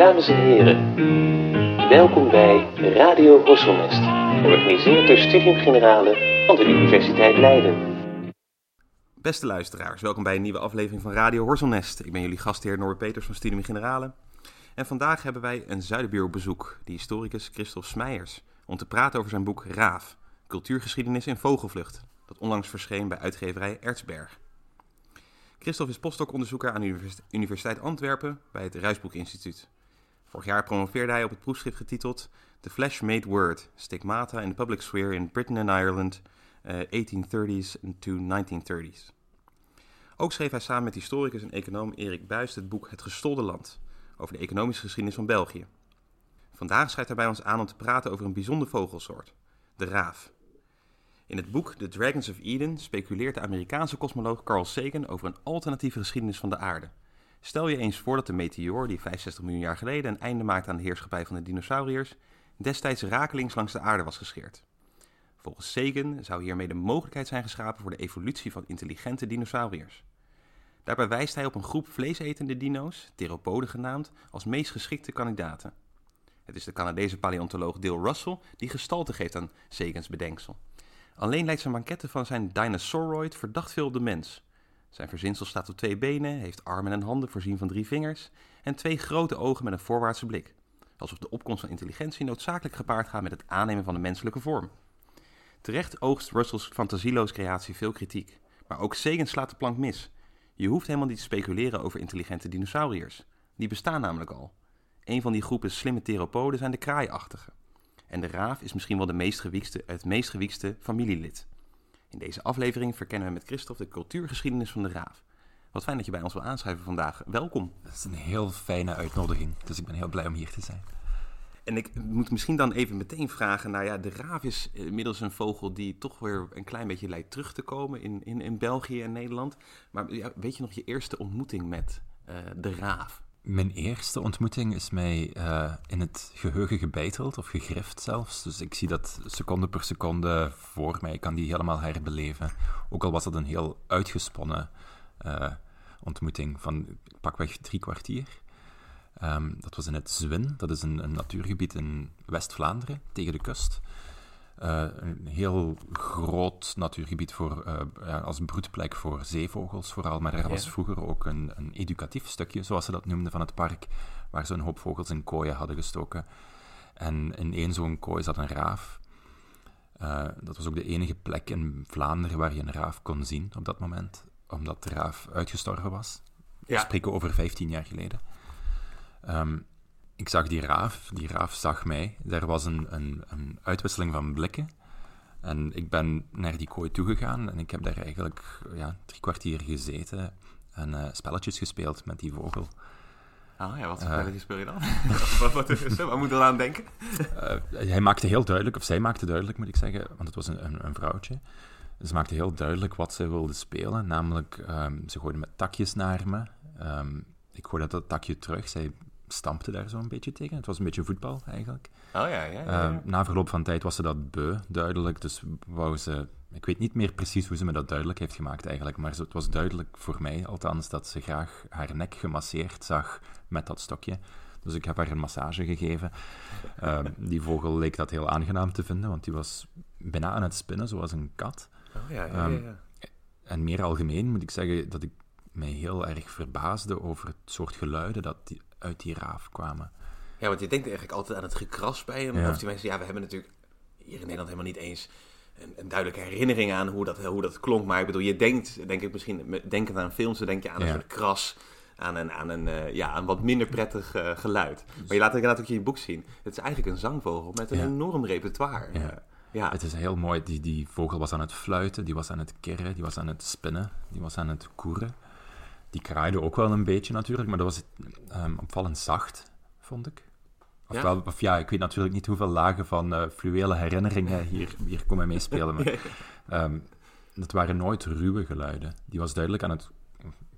Dames en heren, welkom bij Radio Horselnest, georganiseerd door Studium Generale van de Universiteit Leiden. Beste luisteraars, welkom bij een nieuwe aflevering van Radio Horselnest. Ik ben jullie gastheer Norbert Peters van Studium Generale. En vandaag hebben wij een Zuiderbuur op bezoek, de historicus Christophe Smeijers, om te praten over zijn boek Raaf, Cultuurgeschiedenis in Vogelvlucht, dat onlangs verscheen bij uitgeverij Erzberg. Christophe is postdoc-onderzoeker aan de Universiteit Antwerpen bij het Ruisboek Instituut. Vorig jaar promoveerde hij op het proefschrift getiteld The Flash Made Word, Stigmata in the Public Sphere in Britain and Ireland, 1830s to 1930s. Ook schreef hij samen met historicus en econoom Erik Buist het boek Het Gestolde Land, over de economische geschiedenis van België. Vandaag schrijft hij bij ons aan om te praten over een bijzonder vogelsoort, de raaf. In het boek The Dragons of Eden speculeert de Amerikaanse kosmoloog Carl Sagan over een alternatieve geschiedenis van de aarde. Stel je eens voor dat de meteoor, die 65 miljoen jaar geleden een einde maakte aan de heerschappij van de dinosauriërs, destijds rakelings langs de aarde was gescheerd. Volgens Sagan zou hiermee de mogelijkheid zijn geschapen voor de evolutie van intelligente dinosauriërs. Daarbij wijst hij op een groep vleesetende dino's, theropoden genaamd, als meest geschikte kandidaten. Het is de Canadese paleontoloog Dale Russell die gestalte geeft aan Sagans bedenksel. Alleen lijkt zijn banketten van zijn Dinosauroid verdacht veel op de mens. Zijn verzinsel staat op twee benen, heeft armen en handen voorzien van drie vingers en twee grote ogen met een voorwaartse blik. Alsof de opkomst van intelligentie noodzakelijk gepaard gaat met het aannemen van de menselijke vorm. Terecht oogst Russells fantasieloos creatie veel kritiek, maar ook Sagan slaat de plank mis. Je hoeft helemaal niet te speculeren over intelligente dinosauriërs. Die bestaan namelijk al. Een van die groepen slimme theropoden zijn de kraaiachtigen. En de raaf is misschien wel de meest gewiekste, het meest gewiekste familielid. In deze aflevering verkennen we met Christophe de cultuurgeschiedenis van de raaf. Wat fijn dat je bij ons wil aanschrijven vandaag. Welkom. Dat is een heel fijne uitnodiging, dus ik ben heel blij om hier te zijn. En ik moet misschien dan even meteen vragen, nou ja, de raaf is inmiddels een vogel die toch weer een klein beetje lijkt terug te komen in, in, in België en Nederland. Maar ja, weet je nog je eerste ontmoeting met uh, de raaf? Mijn eerste ontmoeting is mij uh, in het geheugen gebeiteld, of gegrift zelfs. Dus ik zie dat seconde per seconde voor mij. Kan die helemaal herbeleven. Ook al was dat een heel uitgesponnen uh, ontmoeting van pakweg drie kwartier. Um, dat was in het Zwin, dat is een, een natuurgebied in West-Vlaanderen, tegen de kust. Uh, een heel groot natuurgebied voor, uh, ja, als broedplek voor zeevogels vooral. Maar er was ja. vroeger ook een, een, educatief stukje, zoals ze dat noemden, van het park, waar ze een hoop vogels in kooien hadden gestoken. En in één zo'n kooi zat een raaf. Uh, dat was ook de enige plek in Vlaanderen waar je een raaf kon zien op dat moment, omdat de raaf uitgestorven was. Ja. We spreken over 15 jaar geleden. Um, ik zag die raaf, die raaf zag mij. Er was een, een, een, uitwisseling van blikken. En ik ben naar die kooi toegegaan en ik heb daar eigenlijk ja, drie kwartier gezeten en uh, spelletjes gespeeld met die vogel. Ah ja, wat voor spelletjes speel je dan? wat, wat, Waar moet je aan denken? uh, hij maakte heel duidelijk, of zij maakte duidelijk moet ik zeggen, want het was een, een, een vrouwtje. Ze maakte heel duidelijk wat ze wilde spelen, namelijk um, ze gooide met takjes naar me. Um, ik gooide dat takje terug, zij stampte daar zo'n beetje tegen. Het was een beetje voetbal eigenlijk. Oh ja, ja. ja, ja. Uh, na verloop van tijd was ze dat beu, duidelijk. Dus wou ze. Ik weet niet meer precies hoe ze me dat duidelijk heeft gemaakt eigenlijk. Maar het was duidelijk voor mij althans dat ze graag haar nek gemasseerd zag met dat stokje. Dus ik heb haar een massage gegeven. Uh, die vogel leek dat heel aangenaam te vinden, want die was bijna aan het spinnen, zoals een kat. Oh ja, ja, ja. Um, en meer algemeen moet ik zeggen dat ik mij heel erg verbaasde over het soort geluiden dat die uit die raaf kwamen. Ja, want je denkt eigenlijk altijd aan het gekras bij hem. Ja. Of die mensen, ja, we hebben natuurlijk hier in Nederland helemaal niet eens een, een, duidelijke herinnering aan hoe dat, hoe dat klonk. Maar ik bedoel, je denkt, denk ik misschien, denkend aan films, dan denk je aan een ja. soort kras. Aan een, aan een, uh, ja, een wat minder prettig uh, geluid. Maar je laat inderdaad ook in je boek zien. Het is eigenlijk een zangvogel met een ja. enorm repertoire. Ja. ja. Het is heel mooi. Die, die vogel was aan het fluiten, die was aan het kirren, die was aan het spinnen, die was aan het koeren. Die kraaide ook wel een beetje natuurlijk, maar dat was um, opvallend zacht, vond ik. Ofwel, ja? Of ja, ik weet natuurlijk niet hoeveel lagen van uh, fluwele herinneringen hier, hier komen meespelen. Maar, um, dat waren nooit ruwe geluiden. Die was duidelijk aan het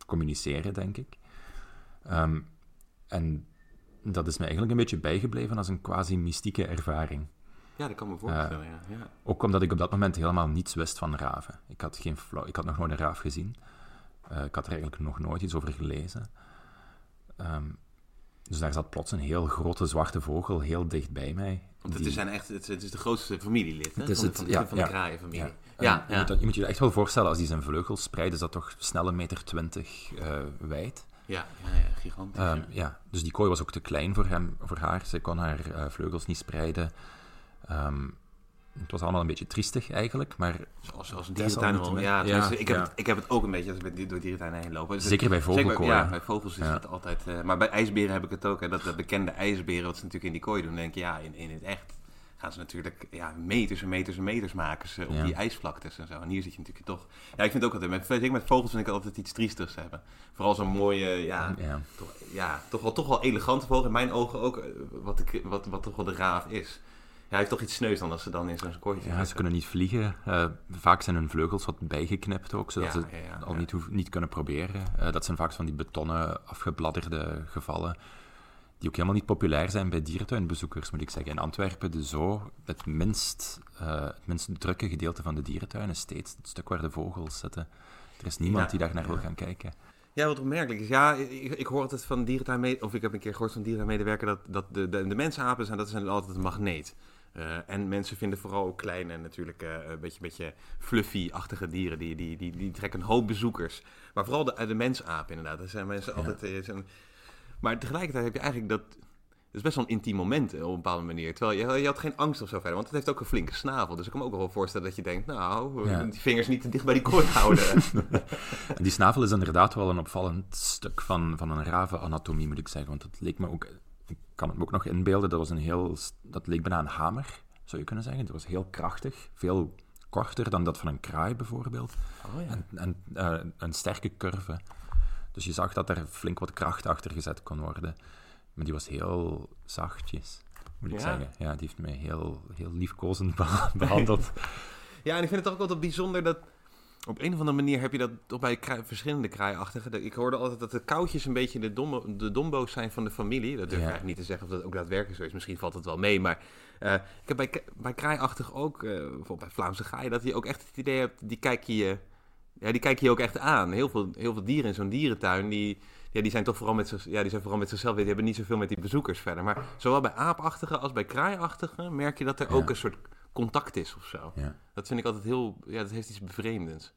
communiceren, denk ik. Um, en dat is me eigenlijk een beetje bijgebleven als een quasi-mystieke ervaring. Ja, dat kan me voorstellen, uh, ja. ja. Ook omdat ik op dat moment helemaal niets wist van raven. Ik had, geen flauw, ik had nog nooit een raaf gezien. Uh, ik had er eigenlijk nog nooit iets over gelezen. Um, Dus daar zat plots een heel grote zwarte vogel heel dicht bij mij. Want het, Die- is, zijn echt, het, het is de grootste familielid hè? Het is van, de- het- van, de- ja, van de ja. kraaienfamilie. Ja. Ja, Je, moet, je moet je echt wel voorstellen, als die zijn vleugels spreidt, is dat toch snel een meter twintig eh, wijd. ja, ja, gigantisch. Ehm, ja. dus die kooi was ook te klein voor, hem, voor haar. Zij kon haar eh, vleugels niet spreiden. Ehm, het was allemaal een beetje triestig eigenlijk, maar Zoals, zoals een dierentuin al. Ja, ik, heb ja. het, ik heb het ook een beetje als ik door dierentuinen heen loop. Dus Zeker bij vogelkooien. Ja, bij vogels is het altijd... eh, maar bij ijsberen heb ik het ook. Hè, dat, dat bekende ijsberen, wat ze natuurlijk in die kooi doen. Denk je, ja, in, in het echt gaan ze natuurlijk ja, meters en meters en meters maken ze op die ijsvlaktes en zo. En hier zit je natuurlijk toch... Ja, ik vind het ook altijd... Met, met vogels vind ik altijd iets triestigs hebben. Vooral zo'n mooie, ja, ja. toch, ja, toch, wel, toch wel elegante vogel. In mijn ogen ook, eh, wat, ik, wat, wat toch wel de raaf is. Ja, hij heeft toch iets sneus dan als ze dan in zo'n kooitje Ja, ze kunnen niet vliegen. Eh, vaak zijn hun vleugels wat bijgeknipt ook, zodat Ja, ze ja, ja, al niet, hoef- niet kunnen proberen. Eh, dat zijn vaak van die betonnen, afgebladderde gevallen, die ook helemaal niet populair zijn bij dierentuinbezoekers, moet ik zeggen. In Antwerpen, de zoo, het minst, eh, het minst drukke gedeelte van de dierentuin is steeds het stuk waar de vogels zitten. Er is niemand die daar naar wil gaan kijken. Ja, wat opmerkelijk is. Ja, ik, ik hoor altijd van dierentuinmede... Of ik heb een keer gehoord van dierentuinmedewerker... dat, dat de, de, de mensapen zijn, dat zijn altijd een magneet. Eh, en mensen vinden vooral ook kleine, natuurlijk eh, een beetje, beetje fluffy-achtige dieren. Die, die, die, die trekken een hoop bezoekers. Maar vooral de, de mensaap inderdaad. Daar zijn mensen altijd... eh, zijn- maar tegelijkertijd heb je eigenlijk dat... Het is best wel een intiem moment op een bepaalde manier. Terwijl je, je had geen angst of zo verder. Want het heeft ook een flinke snavel. Dus ik kan me ook wel voorstellen dat je denkt... Nou, Ja. die vingers niet te dicht bij die kooi houden. En die snavel is inderdaad wel een opvallend stuk van, van een ravenanatomie, moet ik zeggen. Want het leek me ook... Ik kan het me ook nog inbeelden, dat was een heel... Dat leek bijna een hamer, zou je kunnen zeggen. Het was heel krachtig, veel korter dan dat van een kraai bijvoorbeeld. oh ja. En, en eh, een sterke curve. Dus je zag dat er flink wat kracht achter gezet kon worden. Maar die was heel zachtjes, moet ik Ja. zeggen. Ja, die heeft mij heel, heel liefkozend beha- behandeld. Ja, en ik vind het ook altijd bijzonder dat... Op een of andere manier heb je dat toch bij kraai- verschillende kraaiachtigen. Ik hoorde altijd dat de koutjes een beetje de, de dombo's zijn van de familie. Dat durf ik Ja. eigenlijk niet te zeggen of dat ook daadwerkelijk zo is. Misschien valt het wel mee. Maar eh, ik heb bij, bij kraaiachtig ook, eh, bijvoorbeeld bij Vlaamse gaai, dat je ook echt het idee hebt, die kijk je ja, die kijk je ook echt aan. Heel veel, heel veel dieren in zo'n dierentuin, die, ja, die zijn toch vooral met, ja, die zijn vooral met zichzelf. Die hebben niet zoveel met die bezoekers verder. Maar zowel bij aapachtigen als bij kraaiachtigen merk je dat er Ja. ook een soort contact is of zo. Ja. Dat vind ik altijd heel, ja, dat heeft iets bevreemdends.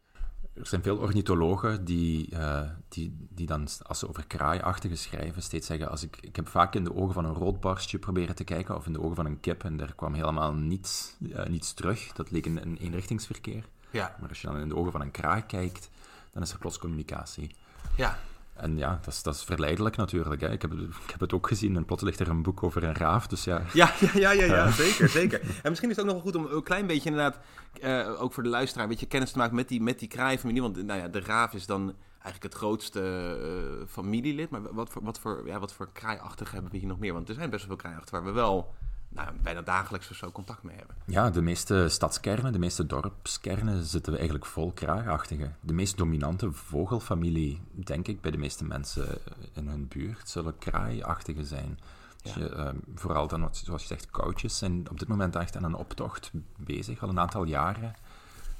Er zijn veel ornithologen die, eh, die, die dan, als ze over kraaiachtigen schrijven, steeds zeggen, als ik, ik heb vaak in de ogen van een roodborstje proberen te kijken, of in de ogen van een kip, en daar kwam helemaal niets, eh, niets terug. Dat leek een, een eenrichtingsverkeer. Ja, Maar als je dan in de ogen van een kraai kijkt, dan is er plots communicatie. ja. En ja, dat is, dat is verleidelijk natuurlijk. Hè. Ik, heb, ik heb het ook gezien en plots ligt er een boek over een raaf. Dus ja, Ja, ja, ja, ja, ja zeker, zeker. En misschien is het ook nog wel goed om een klein beetje inderdaad, eh, ook voor de luisteraar, een beetje kennis te maken met die, met die kraaienfamilie. Want nou ja, de raaf is dan eigenlijk het grootste eh, familielid. Maar wat voor, wat, voor, ja, wat voor kraaiachtig hebben we hier nog meer? Want er zijn best wel veel kraaiachtigen waar we wel nou, bijna dagelijks of zo contact mee hebben. ja, de meeste stadskernen, de meeste dorpskernen zitten we eigenlijk vol kraaiachtigen. De meest dominante vogelfamilie, denk ik, bij de meeste mensen in hun buurt, zullen kraaiachtigen zijn. Dus je, ehm, vooral dan, wat- zoals je zegt, koudjes zijn op dit moment echt aan een optocht bezig, al een aantal jaren.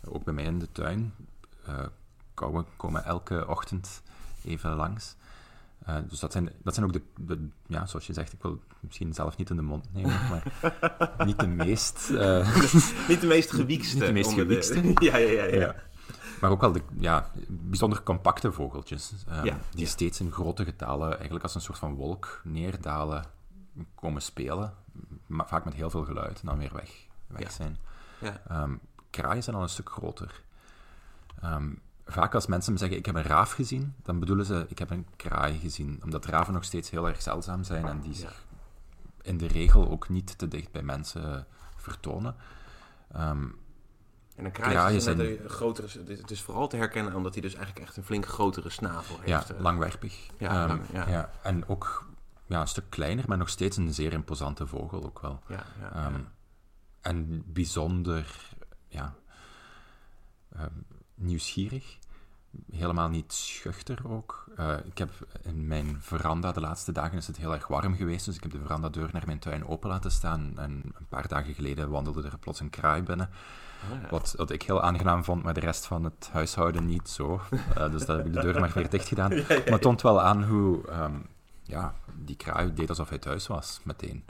Ook bij mij in de tuin. eh kauwen komen elke ochtend even langs. Eh, dus dat zijn, dat zijn ook de, de- ja, zoals je zegt, ik wil het misschien zelf niet in de mond nemen, maar niet de meest, eh, Niet de meest gewiekste. Niet de meest gewiekste. ja, ja, ja, ja. ja. maar ook wel de ja, bijzonder compacte vogeltjes, eh, Ja, die ja. steeds in grote getalen, eigenlijk als een soort van wolk neerdalen, komen spelen, maar vaak met heel veel geluid en dan weer weg, weg zijn. Ja. Ehm, kraaien zijn al een stuk groter. Ehm, vaak als mensen me zeggen, ik heb een raaf gezien, dan bedoelen ze, ik heb een kraai gezien. Omdat raven nog steeds heel erg zeldzaam zijn en die Ja. zich in de regel ook niet te dicht bij mensen vertonen. Ehm, En een kraai Kraaien is zijn- inderdaad een grotere, het is- vooral te herkennen omdat hij dus eigenlijk echt een flink grotere snavel ja, heeft. eh. langwerpig. Ja, Ehm, lang, ja. En ook ja, een stuk kleiner, maar nog steeds een zeer imposante vogel ook wel. Ja, ja, Ehm, ja. En bijzonder ja, nieuwsgierig. Helemaal niet schuchter ook. Eh, ik heb in mijn veranda, de laatste dagen is het heel erg warm geweest, dus ik heb de verandadeur naar mijn tuin open laten staan. En een paar dagen geleden wandelde er plots een kraai binnen. Oh, ja. Wat, wat ik heel aangenaam vond, maar de rest van het huishouden niet zo. Eh, dus daar heb ik de deur maar weer dicht gedaan. Maar het toont wel aan hoe, ehm, ja, die kraai deed alsof hij thuis was, meteen.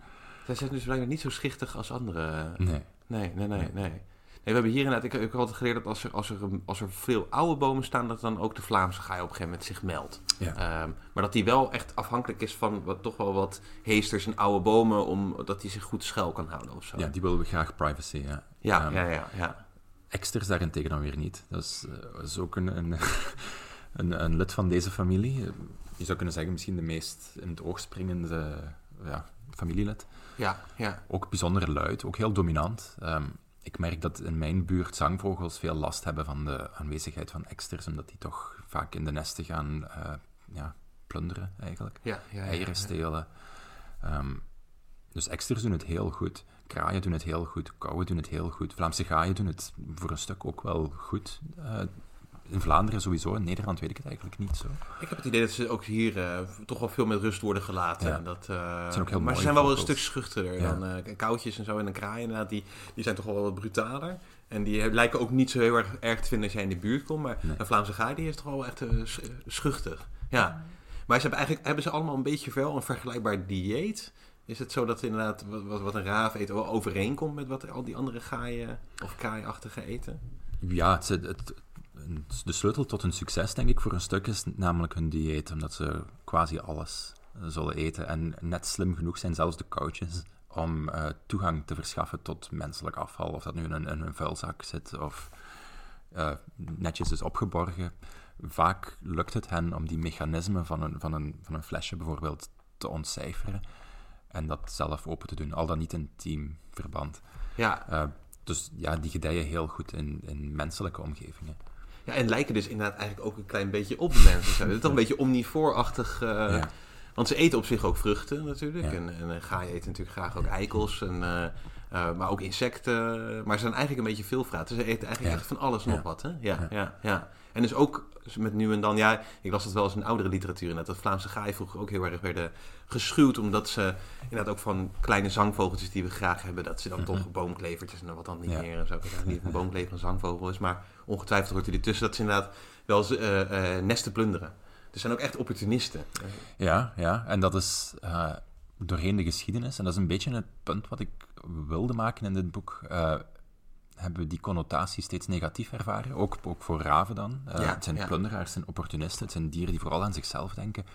Zij zijn dus blijkbaar niet zo schichtig als andere. Nee. Nee, nee, nee, nee. Nee, we hebben hier inderdaad, ik, ik heb altijd geleerd dat als er, als, er, als er veel oude bomen staan, dat dan ook de Vlaamse gaai op een gegeven moment zich meldt. Ja. Ehm, maar dat die wel echt afhankelijk is van wat, toch wel wat heesters en oude bomen, omdat die zich goed schuil kan houden of zo. Ja, die willen we graag privacy, ja. ja, Ehm, ja, ja, ja. Eksters daarentegen dan weer niet. Dat is, eh, is ook een, een, een, een lid van deze familie. Je zou kunnen zeggen misschien de meest in het oog springende ja, familielid. Ja, ja. Ook bijzonder luid, ook heel dominant. Ehm, ik merk dat in mijn buurt zangvogels veel last hebben van de aanwezigheid van eksters, omdat die toch vaak in de nesten gaan eh, ja, plunderen, eigenlijk. Ja, ja, ja, Eieren stelen. Ehm, dus eksters doen het heel goed. Kraaien doen het heel goed. Kauwen doen het heel goed. Vlaamse gaaien doen het voor een stuk ook wel goed. Eh, in Vlaanderen sowieso, in Nederland weet ik het eigenlijk niet zo. Ik heb het idee dat ze ook hier eh, toch wel veel met rust worden gelaten. Ja. En Dat, eh, zijn ook heel maar ze zijn wel wel een stuk schuchterder Ja. dan eh koudjes en zo. En een kraai inderdaad, die, die zijn toch wel wat brutaler. En die lijken ook niet zo heel erg, erg te vinden als jij in de buurt komt. Maar Nee. een Vlaamse gaai die is toch wel echt eh, sch- schuchter. Ja. Maar ze hebben eigenlijk hebben ze allemaal een beetje wel een vergelijkbaar dieet. Is het zo dat inderdaad wat, wat, een raaf eet wel overeenkomt met wat al die andere gaaien of kraaiachtige eten? Ja, het, het, het- de sleutel tot hun succes, denk ik, voor een stuk is namelijk hun dieet. Omdat ze quasi alles eh, zullen eten. En net slim genoeg zijn, zelfs de koudjes, om eh, toegang te verschaffen tot menselijk afval. Of dat nu in een, in een vuilzak zit of eh, netjes is opgeborgen. Vaak lukt het hen om die mechanismen van een, van, een, van een flesje bijvoorbeeld te ontcijferen. En dat zelf open te doen, al dan niet in teamverband. Ja, dus ja, die gedijen heel goed in, in menselijke omgevingen. Ja, en lijken dus inderdaad eigenlijk ook een klein beetje op mensen. Het is toch een beetje omnivoorachtig. eh Ja. Want ze eten op zich ook vruchten natuurlijk. Ja. En, en een gaai eet natuurlijk graag ook eikels. En, eh, eh, maar ook insecten. Maar ze zijn eigenlijk een beetje veelvraten. Ze eten eigenlijk Ja. echt van alles nog wat. Hè? Ja, ja. Ja. En dus ook met nu en dan... Ja, ik las dat wel eens in oudere literatuur. Inderdaad, dat Vlaamse gaai vroeger ook heel erg werden geschuwd. Omdat ze inderdaad ook van kleine zangvogeltjes die we graag hebben... dat ze dan toch boomklevertjes en wat dan niet meer... En zo. Ik niet of een boomklever een zangvogel is. Maar ongetwijfeld hoort u er tussen dat ze inderdaad wel eens eh, eh, nesten plunderen. Dus zijn ook echt opportunisten. Ja, ja, en dat is eh, doorheen de geschiedenis, en dat is een beetje het punt wat ik wilde maken in dit boek, hebben we die connotatie steeds negatief ervaren, ook, ook voor raven dan. Ja, het zijn ja. plunderaars, het zijn opportunisten, het zijn dieren die vooral aan zichzelf denken.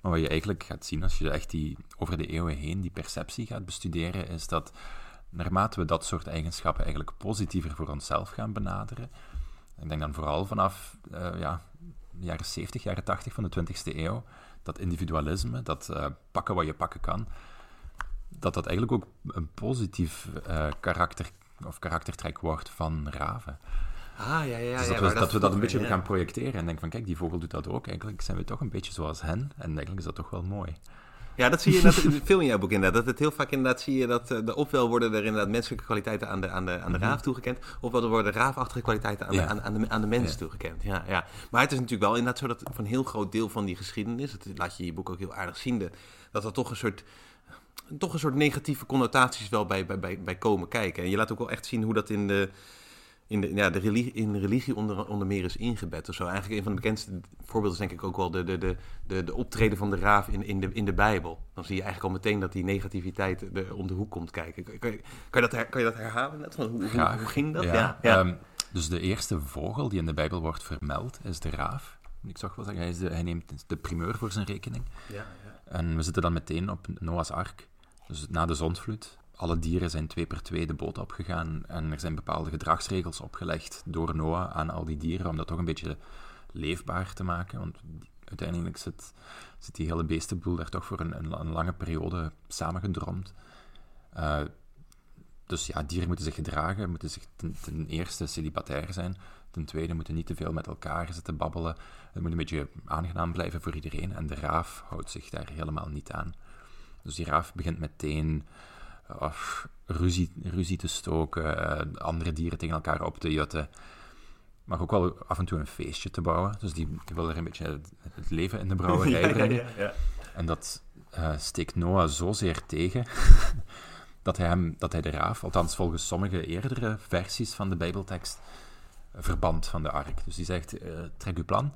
Maar wat je eigenlijk gaat zien als je echt die, over de eeuwen heen die perceptie gaat bestuderen, is dat naarmate we dat soort eigenschappen eigenlijk positiever voor onszelf gaan benaderen, ik denk dan vooral vanaf eh, ja, de jaren 70, jaren 80 van de 20e eeuw, dat individualisme, dat eh, pakken wat je pakken kan, dat dat eigenlijk ook een positief eh, karakter of karaktertrek wordt van raven. Ah, ja, ja, ja. dus dat, we, dat we dat een beetje ja. gaan projecteren en denken van kijk, die vogel doet dat ook. Eigenlijk zijn we toch een beetje zoals hen en eigenlijk is dat toch wel mooi. Ja, dat zie je inderdaad, veel in jouw boek inderdaad. Dat het heel vaak inderdaad zie je dat eh, de ofwel worden er inderdaad menselijke kwaliteiten aan de, aan de, aan de raaf toegekend, ofwel er worden raafachtige kwaliteiten aan, Mhm. Ja. de, aan, aan, de, aan de mens Ja. toegekend. Ja, ja. Maar het is natuurlijk wel inderdaad zo dat van een heel groot deel van die geschiedenis, dat laat je in je boek ook heel aardig zien, de- dat er toch een soort toch een soort negatieve connotaties wel bij, bij, bij, bij komen kijken. En je laat ook wel echt zien hoe dat in de, in de, ja, de religie, in de religie onder, onder meer is ingebed of zo. Eigenlijk een van de bekendste voorbeelden is denk ik ook wel de, de, de, de, de optreden van de raaf in, in, de, in de Bijbel. Dan zie je eigenlijk al meteen dat die negativiteit er om de hoek komt kijken. Kan, kan, je- kan, je, dat, kan je dat herhalen net? Van hoe, hoe, ging dat? Ja, Ja, ja. ehm, dus de eerste vogel die in de Bijbel wordt vermeld is de raaf. Ik zag wel zeggen, hij, is de- hij neemt de primeur voor zijn rekening. ja, ja. En we zitten dan meteen op Noah's ark. Dus na de zondvloed. Alle dieren zijn twee per twee de boot opgegaan. En er zijn bepaalde gedragsregels opgelegd door Noah aan al die dieren. Om dat toch een beetje leefbaar te maken. Want uiteindelijk zit, zit die hele beestenboel daar toch voor een, een, lange periode samengedromd. Eh, dus ja, dieren moeten zich gedragen, moeten zich ten, ten eerste celibatair zijn. Ten tweede moeten niet te veel met elkaar zitten babbelen. Het moet een beetje aangenaam blijven voor iedereen. En de raaf houdt zich daar helemaal niet aan. Dus die raaf begint meteen eh, ruzie, ruzie te stoken, eh, andere dieren tegen elkaar op te jutten. Maar ook wel af en toe een feestje te bouwen. Dus die, die wil er een beetje het, leven in de brouwerij ja, brengen. ja, ja. En dat eh, steekt Noah zozeer tegen dat hij, hem, dat hij de raaf, althans volgens sommige eerdere versies van de Bijbeltekst, verband van de ark. Dus die zegt, eh, trek uw plan,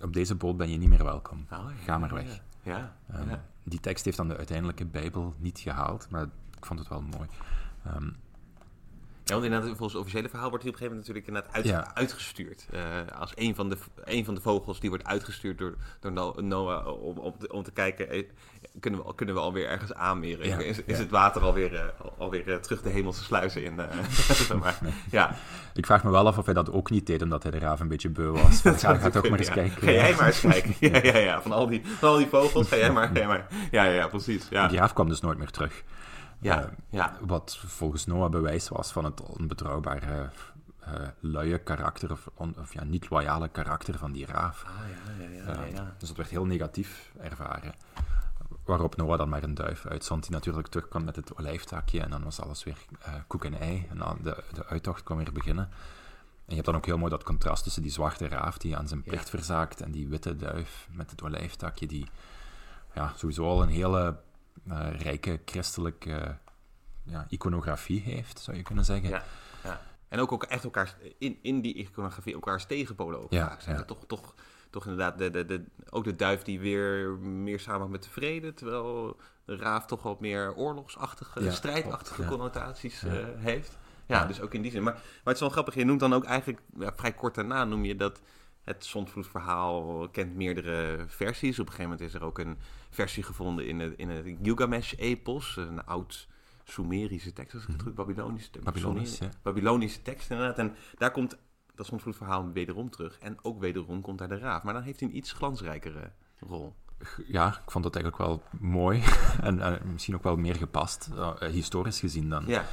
op deze boot ben je niet meer welkom. Oh, ja, Ga maar weg. ja. Ehm, ja. Die tekst heeft dan de uiteindelijke Bijbel niet gehaald, maar ik vond het wel mooi. Ehm, Ja, want inderdaad, volgens het officiële verhaal wordt hij op een gegeven moment natuurlijk inderdaad uit, Ja. uitgestuurd. Eh, als een van, de, een van de vogels die wordt uitgestuurd door, door No- Noah om, om, te, om te kijken, eh, kunnen we, kunnen we alweer ergens aanmeren? Ja, Is, is ja. het water alweer, eh, al- alweer terug de hemelse sluizen in? maar. Ja, ik vraag me wel af of hij dat ook niet deed, omdat hij de raaf een beetje beu was. Van, ga, ga toch maar eens kijken. Ga jij maar eens kijken. Ja, ja, ja. Van al die, van al die vogels, ga jij maar. Ga jij maar. Ja, ja, ja, precies. Ja, Die raaf kwam dus nooit meer terug. Ja, Eh, ja. Wat volgens Noah bewijs was van het onbetrouwbare, eh, luie karakter, of, on- of ja, niet loyale karakter van die raaf. Ah, ja, ja, ja, ja, Eh, ja. Dus dat werd heel negatief ervaren. Waarop Noah dan maar een duif uitzond, die natuurlijk terugkwam met het olijftakje. En dan was alles weer koek en ei. En dan de, de uittocht kon weer beginnen. En je hebt dan ook heel mooi dat contrast tussen die zwarte raaf die aan zijn plicht verzaakt en die witte duif met het olijftakje, die ja, sowieso al een hele eh, rijke christelijke ja, iconografie heeft, zou je kunnen zeggen. Ja, ja. En ook, ook echt elkaar in, in die iconografie elkaars tegenpolen ook Ja, zijn. ja. Toch, toch, toch inderdaad de, de, de, ook de duif die weer meer samen met de vrede, terwijl de raaf toch wat meer oorlogsachtige, strijdachtige connotaties eh, heeft. Ja, dus ook in die zin. Maar, maar het is wel grappig, je noemt dan ook eigenlijk ja, vrij kort daarna noem je dat het zondvloedverhaal kent meerdere versies. Op een gegeven moment is er ook een versie gevonden in het, in het Gilgamesh-epos, een oud Sumerische tekst, als ik het goed Babylonische tekst. Babylonisch, Sumeri- ja. Babylonische tekst inderdaad. En daar komt dat zondvloedverhaal wederom terug. En ook wederom komt daar de raaf. Maar dan heeft hij een iets glansrijkere rol. Ja, ik vond dat eigenlijk wel mooi en eh, misschien ook wel meer gepast, eh, historisch gezien dan. Ja,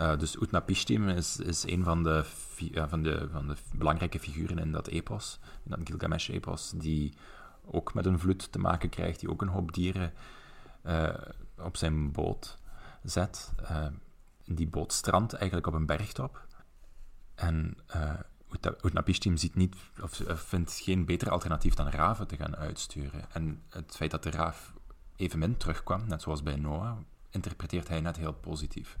Eh, dus Utnapishtim is, is een van de, ja, van, de, van de belangrijke figuren in dat epos, in dat Gilgamesh-epos, die ook met een vloed te maken krijgt, die ook een hoop dieren eh, op zijn boot zet. Eh, die boot strandt eigenlijk op een bergtop. En eh Utna- Utnapishtim ziet niet, of, of vindt geen beter alternatief dan raven te gaan uitsturen. En het feit dat de raaf evenmin terugkwam, net zoals bij Noah, interpreteert hij net heel positief.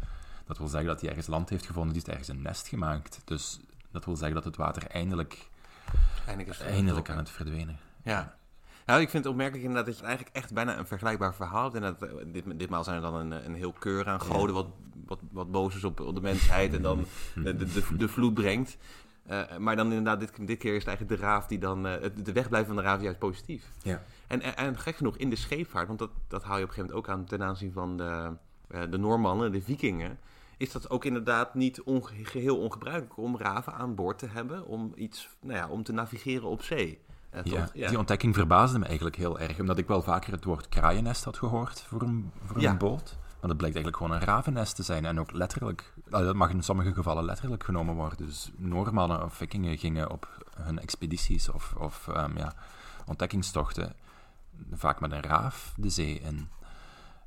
Dat wil zeggen dat hij ergens land heeft gevonden, die heeft ergens een nest gemaakt. Dus dat wil zeggen dat het water eindelijk, eindelijk aan het verdwenen. Ja. Nou, ik vind het opmerkelijk inderdaad dat je eigenlijk echt bijna een vergelijkbaar verhaal hebt. En dat, eh, dit, ditmaal zijn er dan een, een heel keur aan goden wat, wat, wat boos is op, op de mensheid en dan de, de, de, vloed brengt. Eh, maar dan inderdaad, dit, dit keer is het eigenlijk de raaf die dan, het- de wegblijven van de raaf is juist positief. Ja. En, en, en gek genoeg, in de scheepvaart, want dat, dat hou je op een gegeven moment ook aan ten aanzien van de, eh, de Noormannen, de Vikingen, is dat ook inderdaad niet onge- geheel ongebruikelijk om raven aan boord te hebben, om iets, nou ja, om te navigeren op zee. Eh, Ja, tot- ja. die ontdekking verbaasde me eigenlijk heel erg, omdat ik wel vaker het woord kraaiennest had gehoord voor een, voor Ja. een boot. Maar dat blijkt eigenlijk gewoon een ravennest te zijn en ook letterlijk, nou, dat mag in sommige gevallen letterlijk genomen worden. Dus Noormannen of Vikingen gingen op hun expedities of, of ehm, ja, ontdekkingstochten vaak met een raaf de zee in.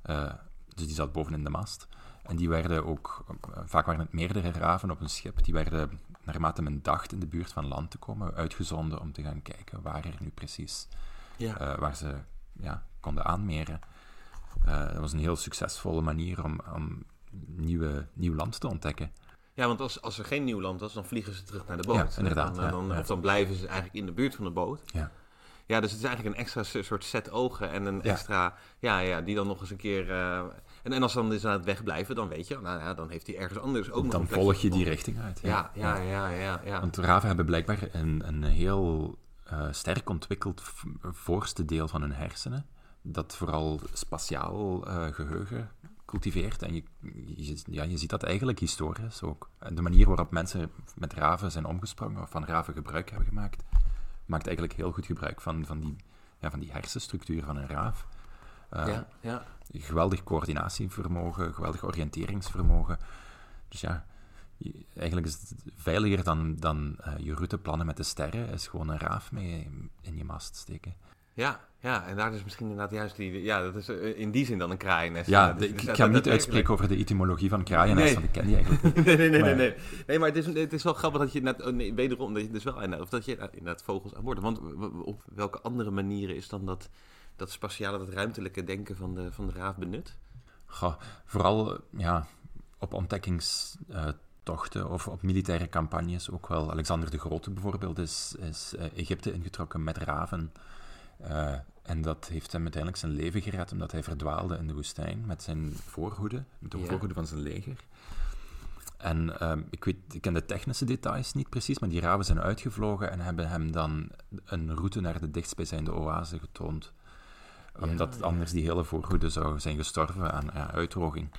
Eh, dus die zat bovenin de mast. En die werden ook, eh, vaak waren het meerdere raven op een schip, die werden naarmate men dacht in de buurt van land te komen, uitgezonden om te gaan kijken waar er nu precies, Ja. eh, waar ze ja, konden aanmeren. Eh, dat was een heel succesvolle manier om, om nieuwe, nieuw land te ontdekken. Ja, want als, als er geen nieuw land was, dan vliegen ze terug naar de boot. Ja, inderdaad, Dan, ja, dan, ja. Of dan blijven ze eigenlijk in de buurt van de boot. Ja. Ja, dus het is eigenlijk een extra soort set ogen en een extra... Ja, ja, die dan nog eens een keer... eh, en, en als ze dan dus aan het wegblijven, dan weet je... Nou ja, dan heeft hij ergens anders ook nog Dan een plekje volg je die richting uit. Ja, ja, ja, ja, ja. Want raven hebben blijkbaar een, een heel eh, sterk ontwikkeld voorste deel van hun hersenen, dat vooral spatiaal eh, geheugen cultiveert. En je, je, ja, je ziet dat eigenlijk historisch ook. De manier waarop mensen met raven zijn omgesprongen, of van raven gebruik hebben gemaakt, maakt eigenlijk heel goed gebruik van, van, die, ja, van die hersenstructuur van een raaf. Eh, ja, ja. geweldig coördinatievermogen, geweldig oriënteringsvermogen. Dus ja, je- eigenlijk is het veiliger dan, dan eh, je routeplannen met de sterren, is gewoon een raaf mee in je mast steken. Ja, ja, en daar is misschien inderdaad juist die... Ja, dat is eh, in die zin dan een kraaiennest. Ja, dus- de- dus ik dat- ga dat- niet uitspreken over de etymologie van kraaiennest, Nee. want ik ken die eigenlijk niet. nee, nee, nee, Maar- nee, nee. Nee, maar het is, het is wel grappig dat je net, oh nee, wederom, dat je dus wel inderdaad, of dat je inderdaad vogels aan boord. Want op welke andere manieren is dan dat, dat spatiale, dat ruimtelijke denken van de, van de raaf benut? Goh, vooral eh, ja, op ontdekkingstochten of op militaire campagnes ook wel. Alexander de Grote bijvoorbeeld is, is eh, Egypte ingetrokken met raven. Eh, En dat heeft hem uiteindelijk zijn leven gered, omdat hij verdwaalde in de woestijn met zijn voorhoede, met de Ja. voorhoede van zijn leger. En ehm, ik, weet, ik ken de technische details niet precies, maar die raven zijn uitgevlogen en hebben hem dan een route naar de dichtstbijzijnde oase getoond. Omdat ja. anders die hele voorhoede zou zijn gestorven aan ja, uitdroging.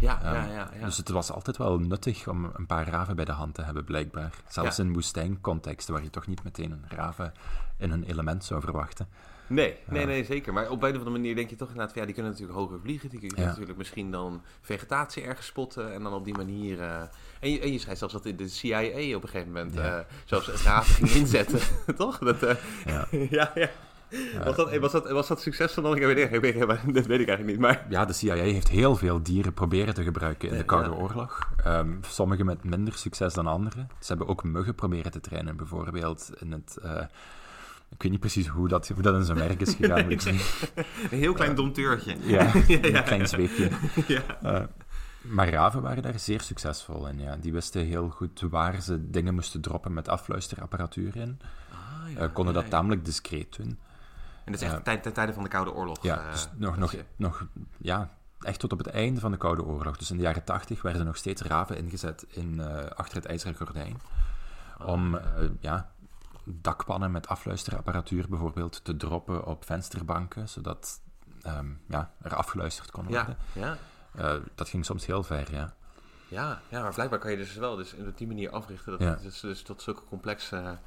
Ja, Ehm, ja, ja. ja. Dus het was altijd wel nuttig om een paar raven bij de hand te hebben, blijkbaar. Zelfs Ja. in woestijncontexten, waar je toch niet meteen een raven in hun element zou verwachten. Nee, nee, nee, zeker. Maar op een of andere manier denk je toch inderdaad van ja, die kunnen natuurlijk hoger vliegen. Die kunnen Ja. natuurlijk misschien dan vegetatie ergens spotten en dan op die manier. eh, en, je, en je zei zelfs dat de CIA op een gegeven moment Ja. eh, zelfs raven ging inzetten, toch? Dat, eh, Ja. ja, ja. Was, dat, was, dat, was dat succesvol dan? Ik weet, ik weet, dat weet ik eigenlijk niet. Maar Ja, de CIA heeft heel veel dieren proberen te gebruiken in de Ja. Koude Oorlog. Ehm, sommige met minder succes dan andere. Ze hebben ook muggen proberen te trainen, bijvoorbeeld in het... eh, ik weet niet precies hoe dat, hoe dat in zijn werk is gegaan. een heel klein domteurtje. Ja, een klein zweepje. Ja. Eh, maar raven waren daar zeer succesvol in. Ja. Die wisten heel goed waar ze dingen moesten droppen met afluisterapparatuur in. Ah, ja, Eh, konden dat tamelijk discreet doen. En dat is echt tijd- ten tijde van de Koude Oorlog. Ja, eh, dus nog, nog, je- nog, ja, echt tot op het einde van de Koude Oorlog. Dus in de jaren tachtig werden nog steeds raven ingezet in, eh, achter het ijzeren gordijn. Om eh, ja, dakpannen met afluisterapparatuur bijvoorbeeld te droppen op vensterbanken, zodat ehm, ja, er afgeluisterd kon worden. Ja, ja. Dat ging soms heel ver, ja. Ja, ja, maar blijkbaar kan je dus wel dus op die manier africhten dat Ja. het dus, dus tot zulke complexe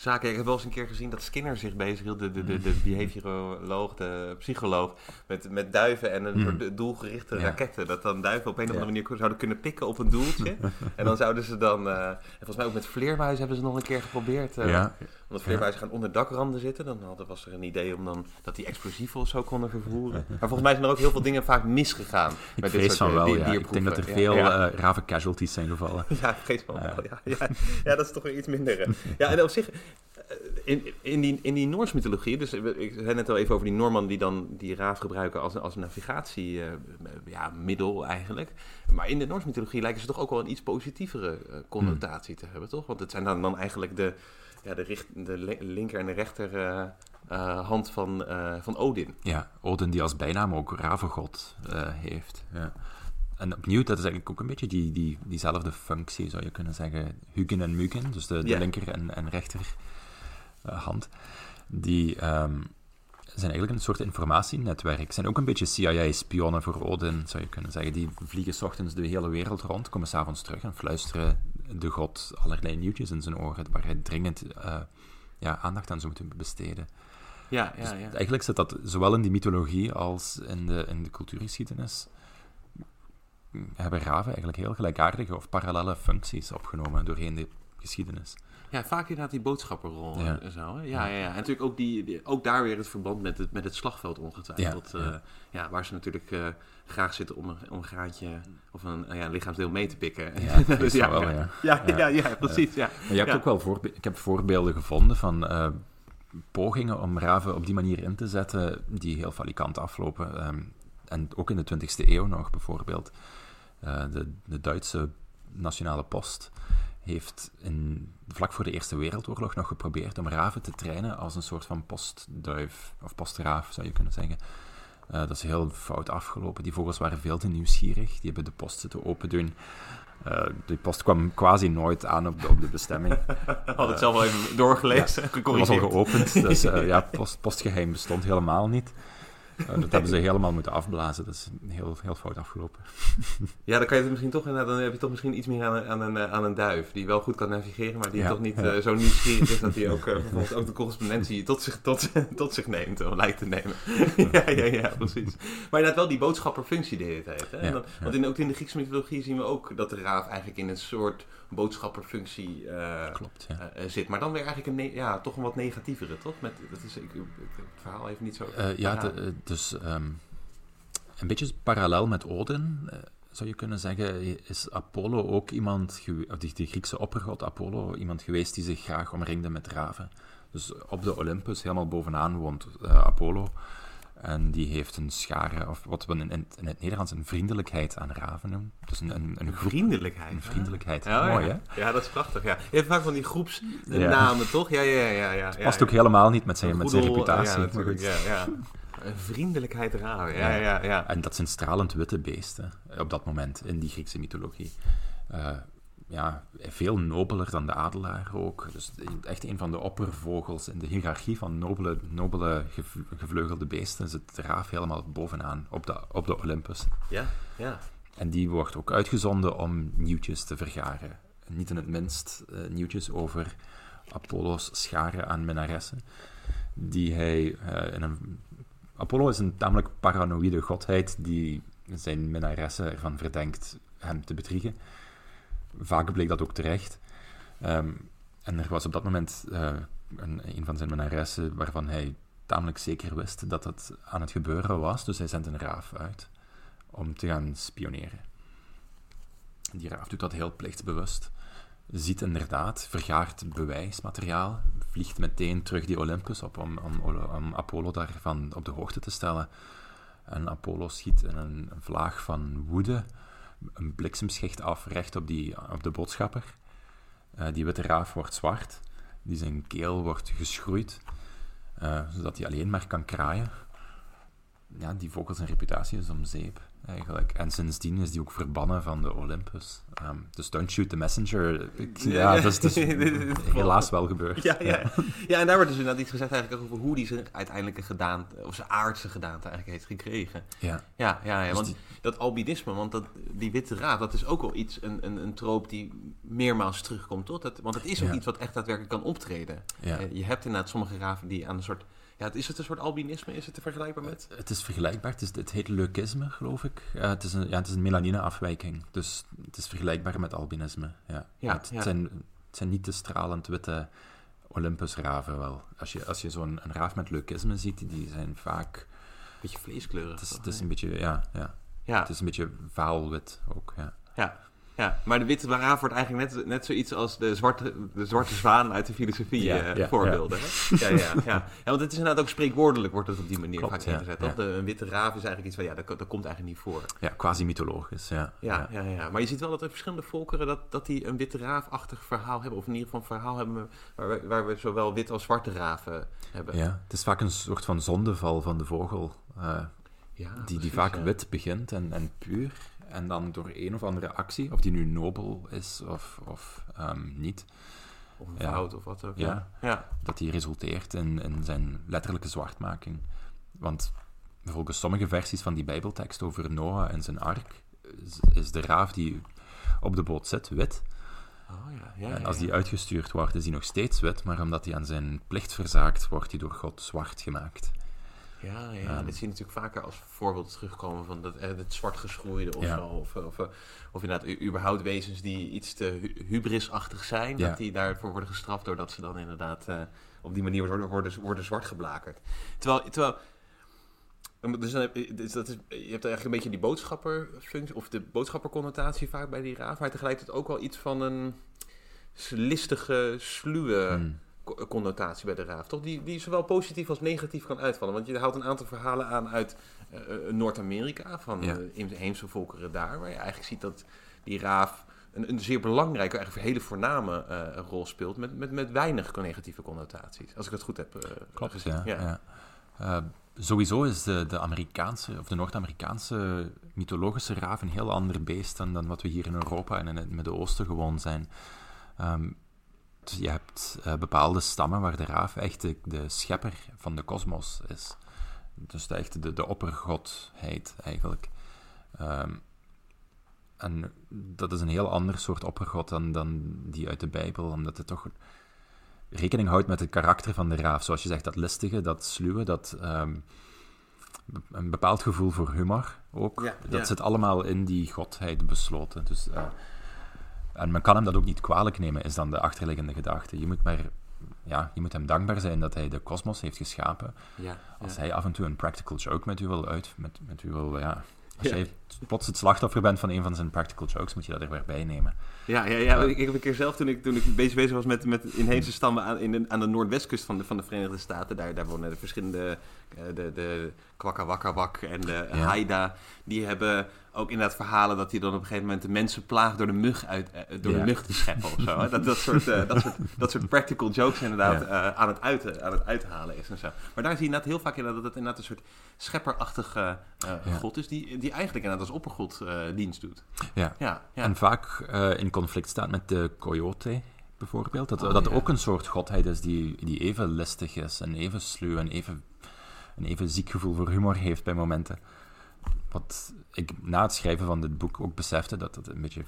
zaken. Ik heb wel eens een keer gezien dat Skinner zich bezighield, de, de, de, Mm. de behavioroloog, de psycholoog, met, met duiven en een Mm. soort doelgerichte Ja. raketten. Dat dan duiven op een of andere manier zouden kunnen pikken op een doeltje. en dan zouden ze dan, eh, en volgens mij ook met vleermuizen hebben ze nog een keer geprobeerd. eh, ja, omdat vleermuizen gaan onder dakranden zitten. Dan hadden, was er een idee om dan dat die explosieven of zo konden vervoeren. Maar volgens mij zijn er ook heel veel dingen vaak misgegaan. ik met dit vrees soort, van eh, wel, dier- ja. Ik denk dat er veel eh, raven casualties zijn gevallen. Ja, geest van wel. Ja, ja, dat is toch weer iets minder. Ja, en op zich, eh, in, in die, in die Noorse mythologie, dus ik zei net al even over die Norman die dan die raaf gebruiken als, als navigatie, eh, ja, middel eigenlijk. Maar in de Noorse mythologie lijken ze toch ook wel een iets positievere connotatie te hebben, toch? Want het zijn dan, dan eigenlijk de, ja, de, richt, de le- linker en de rechter eh, eh, hand van, eh, van Odin. Ja, Odin die als bijnaam ook ravengod heeft. Ja. En opnieuw, dat is eigenlijk ook een beetje die, die, diezelfde functie, zou je kunnen zeggen. Hugin en Mugen, dus de, linker en, en rechter hand, die ehm, zijn eigenlijk een soort informatienetwerk. Zijn ook een beetje CIA-spionnen voor Odin, zou je kunnen zeggen. Die vliegen 's ochtends de hele wereld rond, komen s'avonds terug en fluisteren de god allerlei nieuwtjes in zijn oren, waar hij dringend eh, ja, aandacht aan zou moeten besteden. Ja, Dus ja, ja. eigenlijk zit dat zowel in die mythologie als in de, in de cultuurgeschiedenis. Hebben raven eigenlijk heel gelijkaardige of parallele functies opgenomen doorheen de geschiedenis. Ja, vaak inderdaad die boodschapperrol Ja. en zo. Hè? Ja, ja, ja. En natuurlijk ook, die, die- ook daar weer het verband met het, met het slagveld ongetwijfeld. Ja, Ja, ja. ja, waar ze natuurlijk eh, graag zitten om een, om een graadje of een eh, ja, lichaamsdeel mee te pikken. Ja, Dus wel, ja. Ja, ja, ja, precies. Ja. Maar je hebt Ja. ook wel voorbe- ik heb voorbeelden gevonden van eh, pogingen om raven op die manier in te zetten die heel falikant aflopen. Ehm, en ook in de 20e eeuw nog bijvoorbeeld. Eh, de, de Duitse Nationale Post heeft in, vlak voor de Eerste Wereldoorlog nog geprobeerd om raven te trainen als een soort van postduif, of postraaf zou je kunnen zeggen. Eh, dat is heel fout afgelopen. Die vogels waren veel te nieuwsgierig. Die hebben de post zitten open doen. Eh, die post kwam quasi nooit aan op de, op de bestemming. Had het zelf al even doorgelezen, Het was al geopend, dus eh, ja, post, postgeheim bestond helemaal niet. Eh, dat hebben ze helemaal moeten afblazen. Dat is heel, heel fout afgelopen. Ja, dan kan je het misschien toch, inderdaad- dan heb je toch misschien iets meer aan een, aan een, eh, aan een duif. Die wel goed kan navigeren, maar die Ja, toch niet ja. eh, zo nieuwsgierig is dat hij ook, eh, bijvoorbeeld ook de correspondentie tot zich, tot, tot zich neemt, of lijkt te nemen. ja, ja, ja, precies. Maar inderdaad wel die boodschapperfunctie die het heeft. Hè? Ja, dan. Want in, ook in de Griekse mythologie zien we ook dat de raaf eigenlijk in een soort boodschapperfunctie eh, Klopt, ja. eh, zit. Maar dan weer eigenlijk een, ja, toch een wat negatievere, toch? Met, dat is, ik, het verhaal even niet zo... Eh, ja, de- dus ehm, een beetje parallel met Odin, zou je kunnen zeggen, is Apollo ook iemand, of die, die Griekse oppergod Apollo, iemand geweest die zich graag omringde met raven. Dus op de Olympus, helemaal bovenaan, woont Apollo. En die heeft een schare, of wat we in, in het Nederlands een vriendelijkheid aan raven noemen. Dus een, een, een groep- Vriendelijkheid. Een vriendelijkheid. Ja, Mooi, ja. hè? Ja, dat is prachtig. Ja. Je hebt vaak van die Ja. groepsnamen, toch? Ja, ja, ja. ja, ja Past ook helemaal niet met zijn, met reputatie. Maar goed. ja, ja. Een vriendelijkheid raar. Ja, ja, ja. En dat zijn stralend witte beesten op dat moment in die Griekse mythologie. Eh, ja, veel nobeler dan de adelaar ook. Dus echt een van de oppervogels in de hiërarchie van nobele, nobele gev- gevleugelde beesten zit de raaf helemaal bovenaan op de, op de Olympus. Ja, ja. En die wordt ook uitgezonden om nieuwtjes te vergaren. Niet in het minst eh, nieuwtjes over Apollo's scharen aan minnaressen. Die hij eh, in een... Apollo is een tamelijk paranoïde godheid die zijn minnaressen ervan verdenkt hem te bedriegen. Vaak bleek dat ook terecht. Ehm, en er was op dat moment eh, een, een van zijn minnaressen waarvan hij tamelijk zeker wist dat het aan het gebeuren was. Dus hij zendt een raaf uit om te gaan spioneren. Die raaf doet dat heel plichtsbewust. Ziet inderdaad, vergaart bewijsmateriaal, vliegt meteen terug die Olympus op om, om, om Apollo daarvan op de hoogte te stellen. En Apollo schiet in een vlaag van woede een bliksemschicht af recht op, die, op de boodschapper. Eh, die witte raaf wordt zwart, die zijn keel wordt geschroeid, eh, zodat hij alleen maar kan kraaien ja, die vogel zijn reputatie is om zeep, eigenlijk. En sindsdien is die ook verbannen van de Olympus. Ehm, dus don't shoot the messenger. Ik- ja, dat is dus helaas wel gebeurd. Ja, ja. ja, en daar wordt dus inderdaad iets gezegd eigenlijk over hoe die zijn uiteindelijke gedaante, of zijn aardse gedaante eigenlijk heeft gekregen. Ja. Ja, ja, ja Dus want die- dat albinisme, want dat, die witte raaf, dat is ook wel iets, een, een, een troop die meermaals terugkomt, toch? Dat, want het is ook Ja. iets wat echt daadwerkelijk kan optreden. Ja. Eh, je hebt inderdaad sommige raven die aan een soort, ja, is het een soort albinisme? Is het te vergelijkbaar met? Het is vergelijkbaar. Het, is, het heet leukisme, geloof ik. Het, is een, ja, het is een melanine-afwijking. Dus het is vergelijkbaar met albinisme. Ja. Ja, het, ja. Zijn, het zijn niet de stralend witte Olympusraven wel. Als je, als je zo'n een raaf met leukisme ziet, die zijn vaak... Beetje vleeskleurig. Het is, toch? het is een beetje... Ja, ja. ja. Het is een beetje vaalwit ook, ja. Ja, ja, maar de witte raaf wordt eigenlijk net, net zoiets als de zwarte, de zwarte zwaan uit de filosofie Ja, eh, ja, voorbeelden. hè? Ja, ja, ja. ja. want het is inderdaad ook spreekwoordelijk wordt het op die manier Klopt, vaak ingezet. ja. toch? De, een witte raaf is eigenlijk iets van, ja, dat, dat komt eigenlijk niet voor. Ja, quasi-mythologisch, ja. Ja, ja. Ja, maar je ziet wel dat er verschillende volkeren dat, dat die een witte raafachtig verhaal hebben. Of in ieder geval een verhaal hebben waar we, waar we zowel witte als zwarte raven hebben. Ja, het is vaak een soort van zondeval van de vogel, eh, Ja, die, die precies, vaak wit begint en, en puur, en dan door een of andere actie, of die nu nobel is of, of ehm, niet, Of een Ja. fout of wat ook. Ja. Dat die resulteert in, in zijn letterlijke zwartmaking. Want volgens sommige versies van die bijbeltekst over Noah en zijn ark, is, is de raaf die op de boot zit wit. Oh, ja, ja, en als die uitgestuurd wordt, is hij nog steeds wit, maar omdat hij aan zijn plicht verzaakt, wordt hij door God zwart gemaakt. Ja, ja, dit zie je natuurlijk vaker als voorbeeld terugkomen van dat, het zwart geschroeide of Ja. zo. Of, of, eh, of inderdaad, überhaupt wezens die iets te hu- hubrisachtig zijn, Ja. dat die daarvoor worden gestraft doordat ze dan inderdaad eh, op die manier worden, worden, worden zwart geblakerd. Terwijl, terwijl dus dan heb je, dus dat is, je hebt eigenlijk een beetje die boodschapperfunctie, of de boodschapperconnotatie vaak bij die raaf, maar tegelijkertijd ook wel iets van een listige, sluwe Hmm. Co- connotatie bij de raaf, toch? Die, die zowel positief als negatief kan uitvallen. Want je haalt een aantal verhalen aan uit eh, eh, Noord-Amerika, van Ja. de inheemse volkeren daar, waar je eigenlijk ziet dat die raaf een, een zeer belangrijke, eigenlijk een hele voorname eh, rol speelt, met, met, met weinig negatieve connotaties. Als ik het goed heb eh, Klopt, gezien. ja. ja. Eh, sowieso is de, de Amerikaanse, of de Noord-Amerikaanse mythologische raaf een heel ander beest dan, dan wat we hier in Europa en in het Midden-Oosten gewoon zijn. Ehm, je hebt eh, bepaalde stammen waar de raaf echt de, de schepper van de kosmos is. Dus de, echt de, de oppergodheid eigenlijk. Ehm, en dat is een heel ander soort oppergod dan, dan die uit de Bijbel, omdat het toch rekening houdt met het karakter van de raaf. Zoals je zegt, dat listige, dat sluwe, dat ehm, een bepaald gevoel voor humor ook. Ja, dat ja. zit allemaal in die godheid besloten. Dus, eh, en men kan hem dat ook niet kwalijk nemen, is dan de achterliggende gedachte. Je moet, maar, ja, je moet hem dankbaar zijn dat hij de kosmos heeft geschapen. Ja, Als ja. hij af en toe een practical joke met u wil uit, met, met u wil, ja, Als jij plots het slachtoffer bent van een van zijn practical jokes, moet je dat er weer bij nemen. Ja, ja, ja. Ik, ik heb een keer zelf, toen ik, toen ik bezig, bezig was met, met inheemse stammen aan, in de, aan de noordwestkust van de, van de Verenigde Staten, daar, daar wonen de verschillende, eh, de, de en de Ja. Haida, die hebben ook inderdaad verhalen dat die dan op een gegeven moment de mensen plaagt door de mug, uit, eh, door Ja. de mug te scheppen of zo. hè. Dat, dat, soort, eh, dat, soort, dat soort practical jokes inderdaad Ja. eh, aan, het uit, aan het uithalen is en zo. Maar daar zie je inderdaad heel vaak inderdaad dat het inderdaad een soort schepperachtige eh, god is, die, die eigenlijk inderdaad als oppergod eh, dienst doet. Ja. Ja, ja. En vaak eh, in conflict staat met de coyote, bijvoorbeeld. Dat, Oh, dat ja. ook een soort godheid is die, die even listig is en even sluw en even, een even ziek gevoel voor humor heeft bij momenten. Wat ik na het schrijven van dit boek ook besefte, dat het een beetje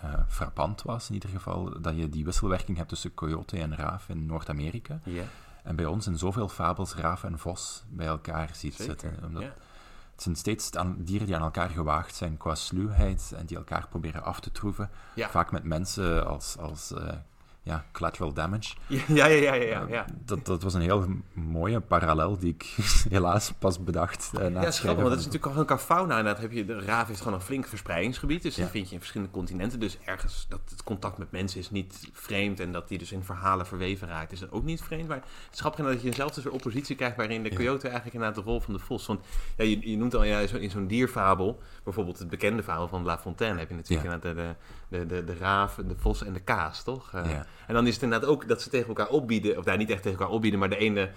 eh, frappant was in ieder geval, dat je die wisselwerking hebt tussen coyote en raaf in Noord-Amerika. ja. En bij ons in zoveel fabels raaf en vos bij elkaar ziet Zeker. zitten. Omdat ja. Het zijn steeds aan- dieren die aan elkaar gewaagd zijn qua sluwheid en die elkaar proberen af te troeven. Ja. Vaak met mensen als, als eh, ja, collateral damage. Ja, ja, ja, ja, ja, ja. Dat, dat was een heel mooie parallel die ik helaas pas bedacht eh, na Ja, is grappig, schrijven want het is natuurlijk al qua fauna. Inderdaad heb je, de raaf heeft gewoon een flink verspreidingsgebied. Dus dat vind je in verschillende continenten. Dus ergens dat het contact met mensen is niet vreemd. En dat die dus in verhalen verweven raakt, is dat ook niet vreemd. Maar het is grappig dat je eenzelfde soort oppositie krijgt... waarin de coyote eigenlijk inderdaad de rol van de vos... Want ja, je, je noemt al ja, zo- in zo'n dierfabel... bijvoorbeeld het bekende fabel van La Fontaine... heb je natuurlijk inderdaad de, de, de, de raaf, de vos en de kaas, toch? Eh, Ja. En dan is het inderdaad ook dat ze tegen elkaar opbieden... of daar niet echt tegen elkaar opbieden... maar de ene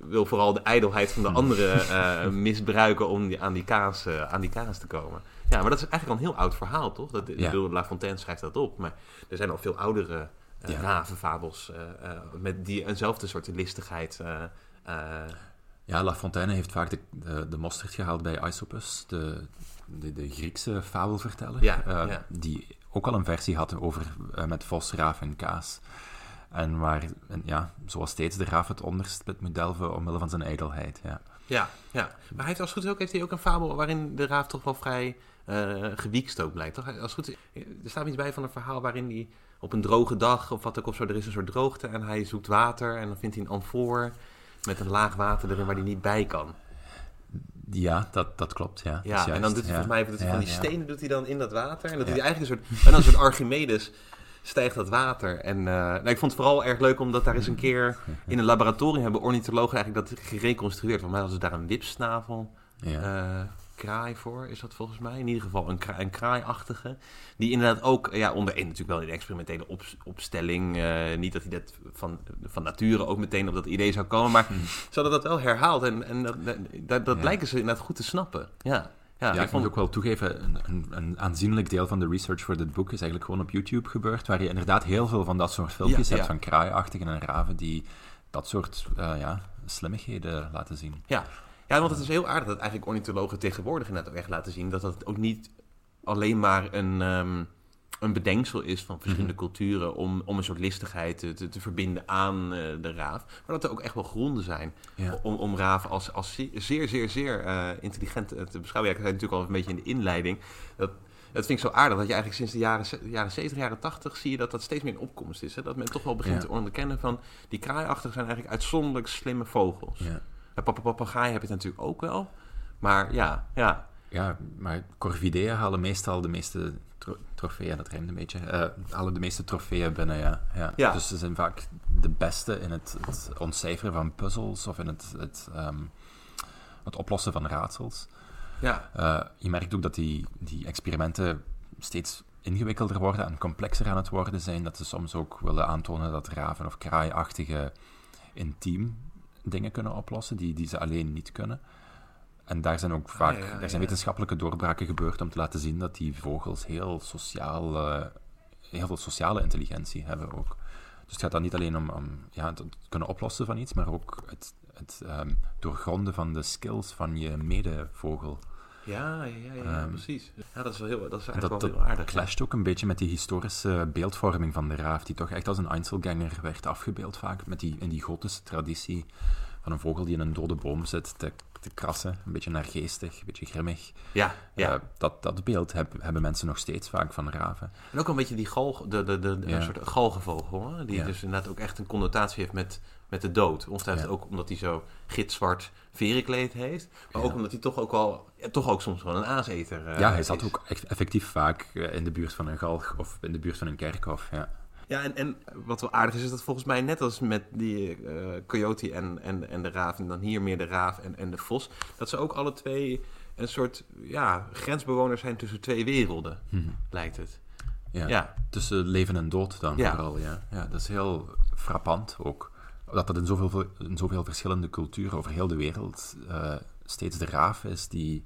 wil vooral de ijdelheid van de andere eh, misbruiken om die, aan, die kaas, eh, aan die kaas te komen. Ja, maar dat is eigenlijk al een heel oud verhaal, toch? Dat, Ja. bedoel, La Fontaine schrijft dat op, maar er zijn al veel oudere eh Ja. ravenfabels eh, eh, met die eenzelfde soort listigheid. eh, eh, Ja, La Fontaine heeft vaak de, de, de mosterd gehaald bij Aesopus, de, de, de Griekse fabelverteller. Ja, eh, ja. Die ook al een versie had over, eh, met vos, raaf en kaas. En waar, en ja, zoals steeds, de raaf het onderspit moet delven omwille van zijn ijdelheid. Ja. ja, ja. Maar hij heeft als goed is ook, heeft hij ook een fabel waarin de raaf toch wel vrij eh gewiekst ook blijkt. Toch? Als goed is, er staat iets bij van een verhaal waarin hij op een droge dag of wat ook of zo, er is een soort droogte en hij zoekt water en dan vindt hij een amfoor met een laag water erin waar hij niet bij kan. Ja, dat, dat klopt, ja. Ja, en dan doet hij volgens mij doet hij van die stenen doet hij dan in dat water. En dat doet hij eigenlijk een soort, en dan een soort Archimedes stijgt dat water. En eh, nou, ik vond het vooral erg leuk omdat daar eens een keer in een laboratorium hebben ornithologen eigenlijk dat gereconstrueerd. Volgens mij hadden ze daar een wipsnavel Ja. eh, kraai voor, is dat volgens mij. In ieder geval een, kra een kraaiachtige. Die inderdaad ook, ja, onder één natuurlijk wel in de experimentele op opstelling. eh, niet dat hij dat van, van nature ook meteen op dat idee zou komen. Maar ze hadden dat wel herhaald. En, en dat, dat, dat, Ja. lijken ze inderdaad goed te snappen. Ja, ja, Ja, ik moet ook wel toegeven, een, een, een aanzienlijk deel van de research voor dit boek is eigenlijk gewoon op YouTube gebeurd, waar je inderdaad heel veel van dat soort filmpjes Ja, hebt ja. van kraaiachtigen en raven die dat soort eh, ja, slimmigheden laten zien. Ja. Ja, want het is heel aardig dat eigenlijk ornithologen tegenwoordig inderdaad ook echt laten zien dat dat ook niet alleen maar een, ehm, een bedenksel is van verschillende culturen om, om een soort listigheid te, te, te verbinden aan eh, de raaf. Maar dat er ook echt wel gronden zijn Ja. om, om raven als, als zeer, zeer, zeer, eh, intelligent eh, te beschouwen. Ja, ik zei natuurlijk al een beetje in de inleiding. Dat, dat vind ik zo aardig, dat je eigenlijk sinds de jaren, jaren 70, jaren 80 zie je dat dat steeds meer in opkomst is. Hè? Dat men toch wel begint Ja. te onderkennen van die kraaiachtigen zijn eigenlijk uitzonderlijk slimme vogels. Ja. Bij papa papegaai heb je het natuurlijk ook wel. Maar ja, ja. Ja, maar corvideeën halen meestal de meeste tro- trofeeën, dat rijmt een beetje, eh, halen de meeste trofeeën binnen, ja. ja. Ja. Dus ze zijn vaak de beste in het, het ontcijferen van puzzels of in het, het, ehm, het oplossen van raadsels. Ja, Eh, je merkt ook dat die, die experimenten steeds ingewikkelder worden en complexer aan het worden zijn. Dat ze soms ook willen aantonen dat raven of kraaiachtige in team dingen kunnen oplossen die, die ze alleen niet kunnen. En daar zijn ook vaak ja, ja, daar zijn wetenschappelijke doorbraken gebeurd om te laten zien dat die vogels heel, sociaal, eh, heel veel sociale intelligentie hebben ook. Dus het gaat dan niet alleen om, om ja, het kunnen oplossen van iets, maar ook het, het ehm, doorgronden van de skills van je medevogel. Ja, ja, ja, Ehm, precies. Ja, dat is, wel heel, dat is En eigenlijk dat, wel heel aardig. clasht ook een beetje met die historische beeldvorming van de raaf, die toch echt als een Einzelganger werd afgebeeld vaak, met die, in die gotische traditie, van een vogel die in een dode boom zit te, te krassen. Een beetje naargeestig, een beetje grimmig. Ja, ja. Eh, dat, dat beeld heb- hebben mensen nog steeds vaak van raven. En ook een beetje die galg, de, de, de, Ja. een soort galgenvogel, hè? die Ja. dus inderdaad ook echt een connotatie heeft met, met de dood. Ongetwijfeld Ja. ook omdat hij zo gitzwart verenkleed heeft, maar Ja. ook omdat hij toch ook wel, ja, toch ook soms wel een aaseter eh, ja, hij zat is. ook echt effectief vaak eh, in de buurt van een galg of in de buurt van een kerkhof. Ja. Ja, en, en wat wel aardig is, is dat volgens mij net als met die eh, coyote en, en, en de raaf, en dan hier meer de raaf en, en de vos, dat ze ook alle twee een soort ja, grensbewoners zijn tussen twee werelden, Mhm. lijkt het. Ja. Ja. Tussen leven en dood dan Ja. vooral, ja. ja. Dat is heel frappant ook. Dat dat in zoveel, in zoveel verschillende culturen over heel de wereld eh, steeds de raaf is die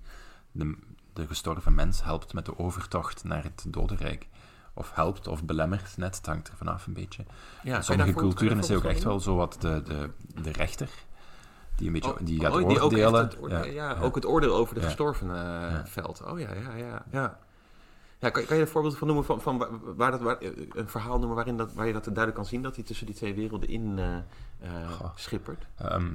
de, de gestorven mens helpt met de overtocht naar het dodenrijk. Of helpt of belemmert, net, het hangt er vanaf een beetje. Ja, sommige culturen is hij ook echt wel zo wat de, de, de rechter, die een beetje Oh, die gaat oh, die ook echt oordelen. het oordeel- ja, ja. ook het oordeel over de gestorvenen eh, veld. Oh ja, ja, ja. ja. ja kan, kan je een voorbeeld van noemen van, van waar, dat, waar, een verhaal noemen waarin dat, waar je dat duidelijk kan zien dat hij tussen die twee werelden in eh, eh, Goh. schippert? Ehm,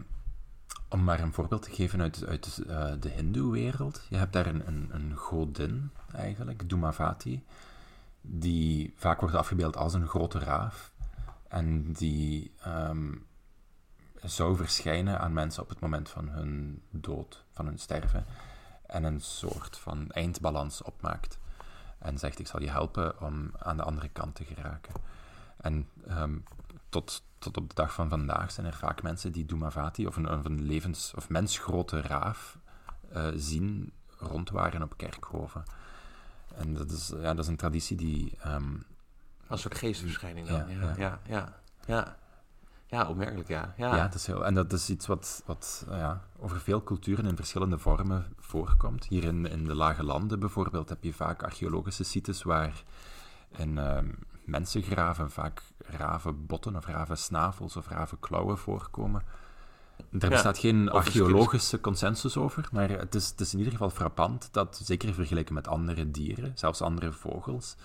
om maar een voorbeeld te geven uit, uit eh, de Hindoe-wereld. Je hebt daar een, een, een godin, eigenlijk, Dumavati, die vaak wordt afgebeeld als een grote raaf. En die ehm, zou verschijnen aan mensen op het moment van hun dood, van hun sterven. En een soort van eindbalans opmaakt. En zegt, ik zal je helpen om aan de andere kant te geraken. En ehm, tot, tot op de dag van vandaag zijn er vaak mensen die Dumavati of een, een levens- of mensgrote raaf eh, zien rondwaren op kerkhoven. En dat is, ja, dat is een traditie die... ehm, Als soort geestverschijning dan. Ja, Ja, ja. ja, ja. opmerkelijk, ja. Ja, ja. dat is heel, en dat is iets wat, wat eh, ja, over veel culturen in verschillende vormen voorkomt. Hier in, in de Lage Landen bijvoorbeeld heb je vaak archeologische sites waar in ehm, mensengraven vaak ravenbotten of ravensnavels of ravenklauwen voorkomen. Er Ja, bestaat geen archeologische consensus over, maar het is, het is in ieder geval frappant dat, zeker vergeleken met andere dieren, zelfs andere vogels,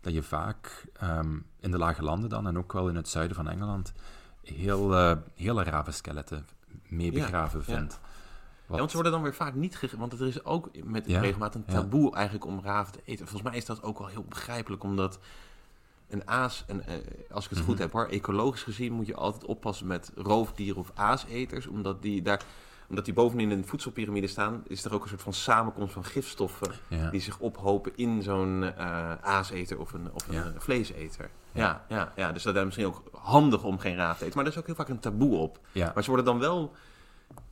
dat je vaak ehm, in de lage landen dan, en ook wel in het zuiden van Engeland, heel, eh, hele ravenskeletten mee begraven vindt. Ja, want ze worden dan weer vaak niet. Want er is ook met Ja, regelmaat een ja. taboe eigenlijk om raven te eten. Volgens mij is dat ook wel heel begrijpelijk, omdat een aas... Een, eh, als ik het goed Mhm. heb hoor, ecologisch gezien moet je altijd oppassen met roofdieren of aaseters. Omdat die daar... Omdat die bovenin een voedselpiramide staan, is er ook een soort van samenkomst van gifstoffen Ja. die zich ophopen in zo'n eh, aaseter of een, of een Ja. vleeseter. Ja, ja, ja, dus dat is misschien ook handig om geen raaf te eten. Maar er is ook heel vaak een taboe op. Ja. Maar ze worden dan wel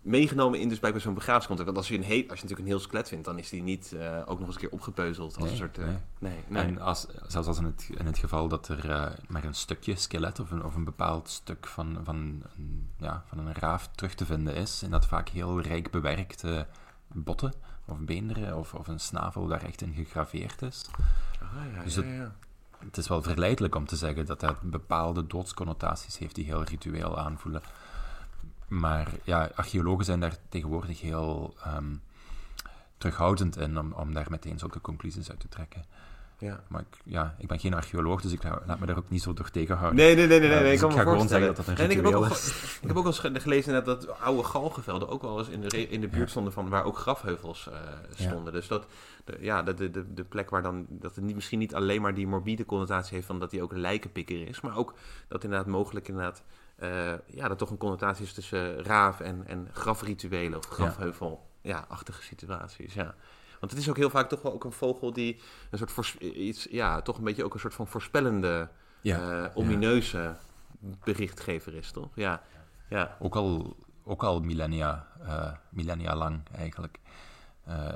meegenomen in dus bij zo'n begraafscontact. Want als je, een heet, als je natuurlijk een heel skelet vindt, dan is die niet eh, ook nog eens een keer opgepeuzeld. Als Nee, een soort, eh, nee. nee, nee. En als, zelfs als in het, in het geval dat er eh, maar een stukje skelet of een, of een bepaald stuk van, van, een, ja, van een raaf terug te vinden is, en dat vaak heel rijk bewerkte botten of beenderen of, of een snavel daar echt in gegraveerd is. Ah, ja, Dus ja, het- ja. Het is wel verleidelijk om te zeggen dat dat bepaalde doodsconnotaties heeft die heel ritueel aanvoelen. Maar ja, archeologen zijn daar tegenwoordig heel ehm, terughoudend in om, om daar meteen zulke conclusies uit te trekken. ja. Maar ik, ja, ik ben geen archeoloog, dus ik la- laat me daar ook niet zo door tegenhouden. Nee, nee, nee, nee, nee, nee, dus ik kan ik me ga gewoon zeggen dat dat een Nee, ik, heb ook ritueel al, ge- ik heb ook eens ge- gelezen inderdaad dat oude galgenvelden ook wel eens in de, in de buurt Ja. stonden van waar ook grafheuvels eh, stonden. Dus dat, de, ja, de, de, de plek waar dan, dat het niet, misschien niet alleen maar die morbide connotatie heeft van dat hij ook een lijkenpikker is, maar ook dat inderdaad mogelijk inderdaad, eh, ja, dat toch een connotatie is tussen raaf en, en grafrituelen of grafheuvel, ja, situaties, ja. Want het is ook heel vaak toch wel ook een vogel die een soort iets, ja, toch een beetje ook een soort van voorspellende, Ja, eh, omineuze berichtgever is, toch? Ja, ja. ook, al, ook al millennia, eh, millennia lang eigenlijk.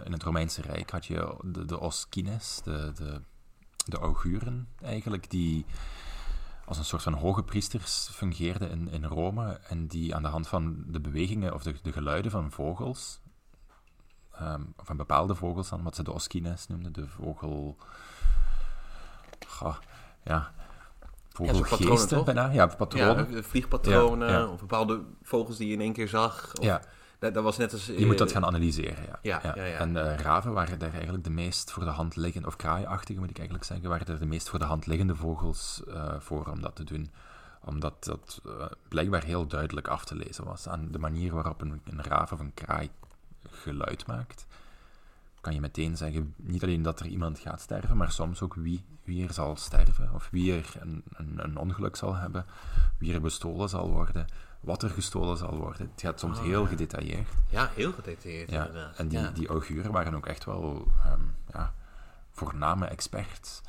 In het Romeinse Rijk had je de, de Oskines, de, de, de auguren eigenlijk, die als een soort van hoge priesters fungeerden in, in Rome en die aan de hand van de bewegingen of de, de geluiden van vogels, ehm, van bepaalde vogels dan, wat ze de Oskines noemden, de vogel... Goh, ja, vogelgeesten bijna. Ja, patronen. Ja, vliegpatronen Ja, ja. of bepaalde vogels die je in één keer zag. Of, Ja. Dat, dat was net als... Je moet dat eh, gaan analyseren, ja. ja, ja, ja. En eh, raven waren daar eigenlijk de meest voor de hand liggende, of kraaiachtige moet ik eigenlijk zeggen, waren er de meest voor de hand liggende vogels eh, voor om dat te doen. Omdat dat uh, blijkbaar heel duidelijk af te lezen was aan de manier waarop een, een raaf of een kraai geluid maakt. Kan je meteen zeggen, niet alleen dat er iemand gaat sterven, maar soms ook wie, wie er zal sterven. Of wie er een, een, een ongeluk zal hebben, wie er bestolen zal worden wat er gestolen zal worden. Het gaat soms Oh, heel ja. gedetailleerd. Ja, heel gedetailleerd Ja, inderdaad. en die, ja. die auguren waren ook echt wel ehm, ja, voorname experts.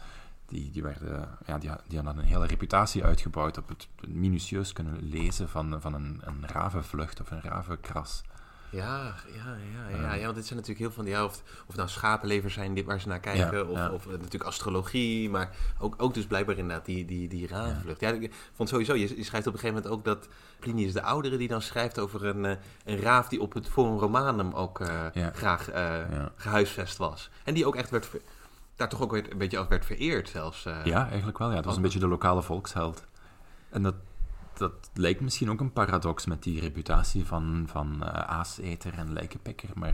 Die, die, werden, ja, die, die hadden een hele reputatie uitgebouwd op het minutieus kunnen lezen van, van een, een ravenvlucht of een ravenkras. Ja, ja, ja, ja, ja, want dit zijn natuurlijk heel van die, ja, of, nou schapenlevers zijn dit waar ze naar kijken, Ja, of, ja. of eh, natuurlijk astrologie, maar ook, ook dus blijkbaar inderdaad die, die, die ravenvlucht. Ja. ik vond sowieso, je, je schrijft op een gegeven moment ook dat Plinius de Oudere die dan schrijft over een, eh, een raaf die op het Forum Romanum ook eh, graag eh, gehuisvest was. En die ook echt werd, daar toch ook weer een beetje als werd vereerd zelfs. Ja, eigenlijk wel. Ja. Het was een beetje de lokale volksheld. En dat, dat lijkt misschien ook een paradox met die reputatie van, van eh, aaseter en lijkenpikker. Maar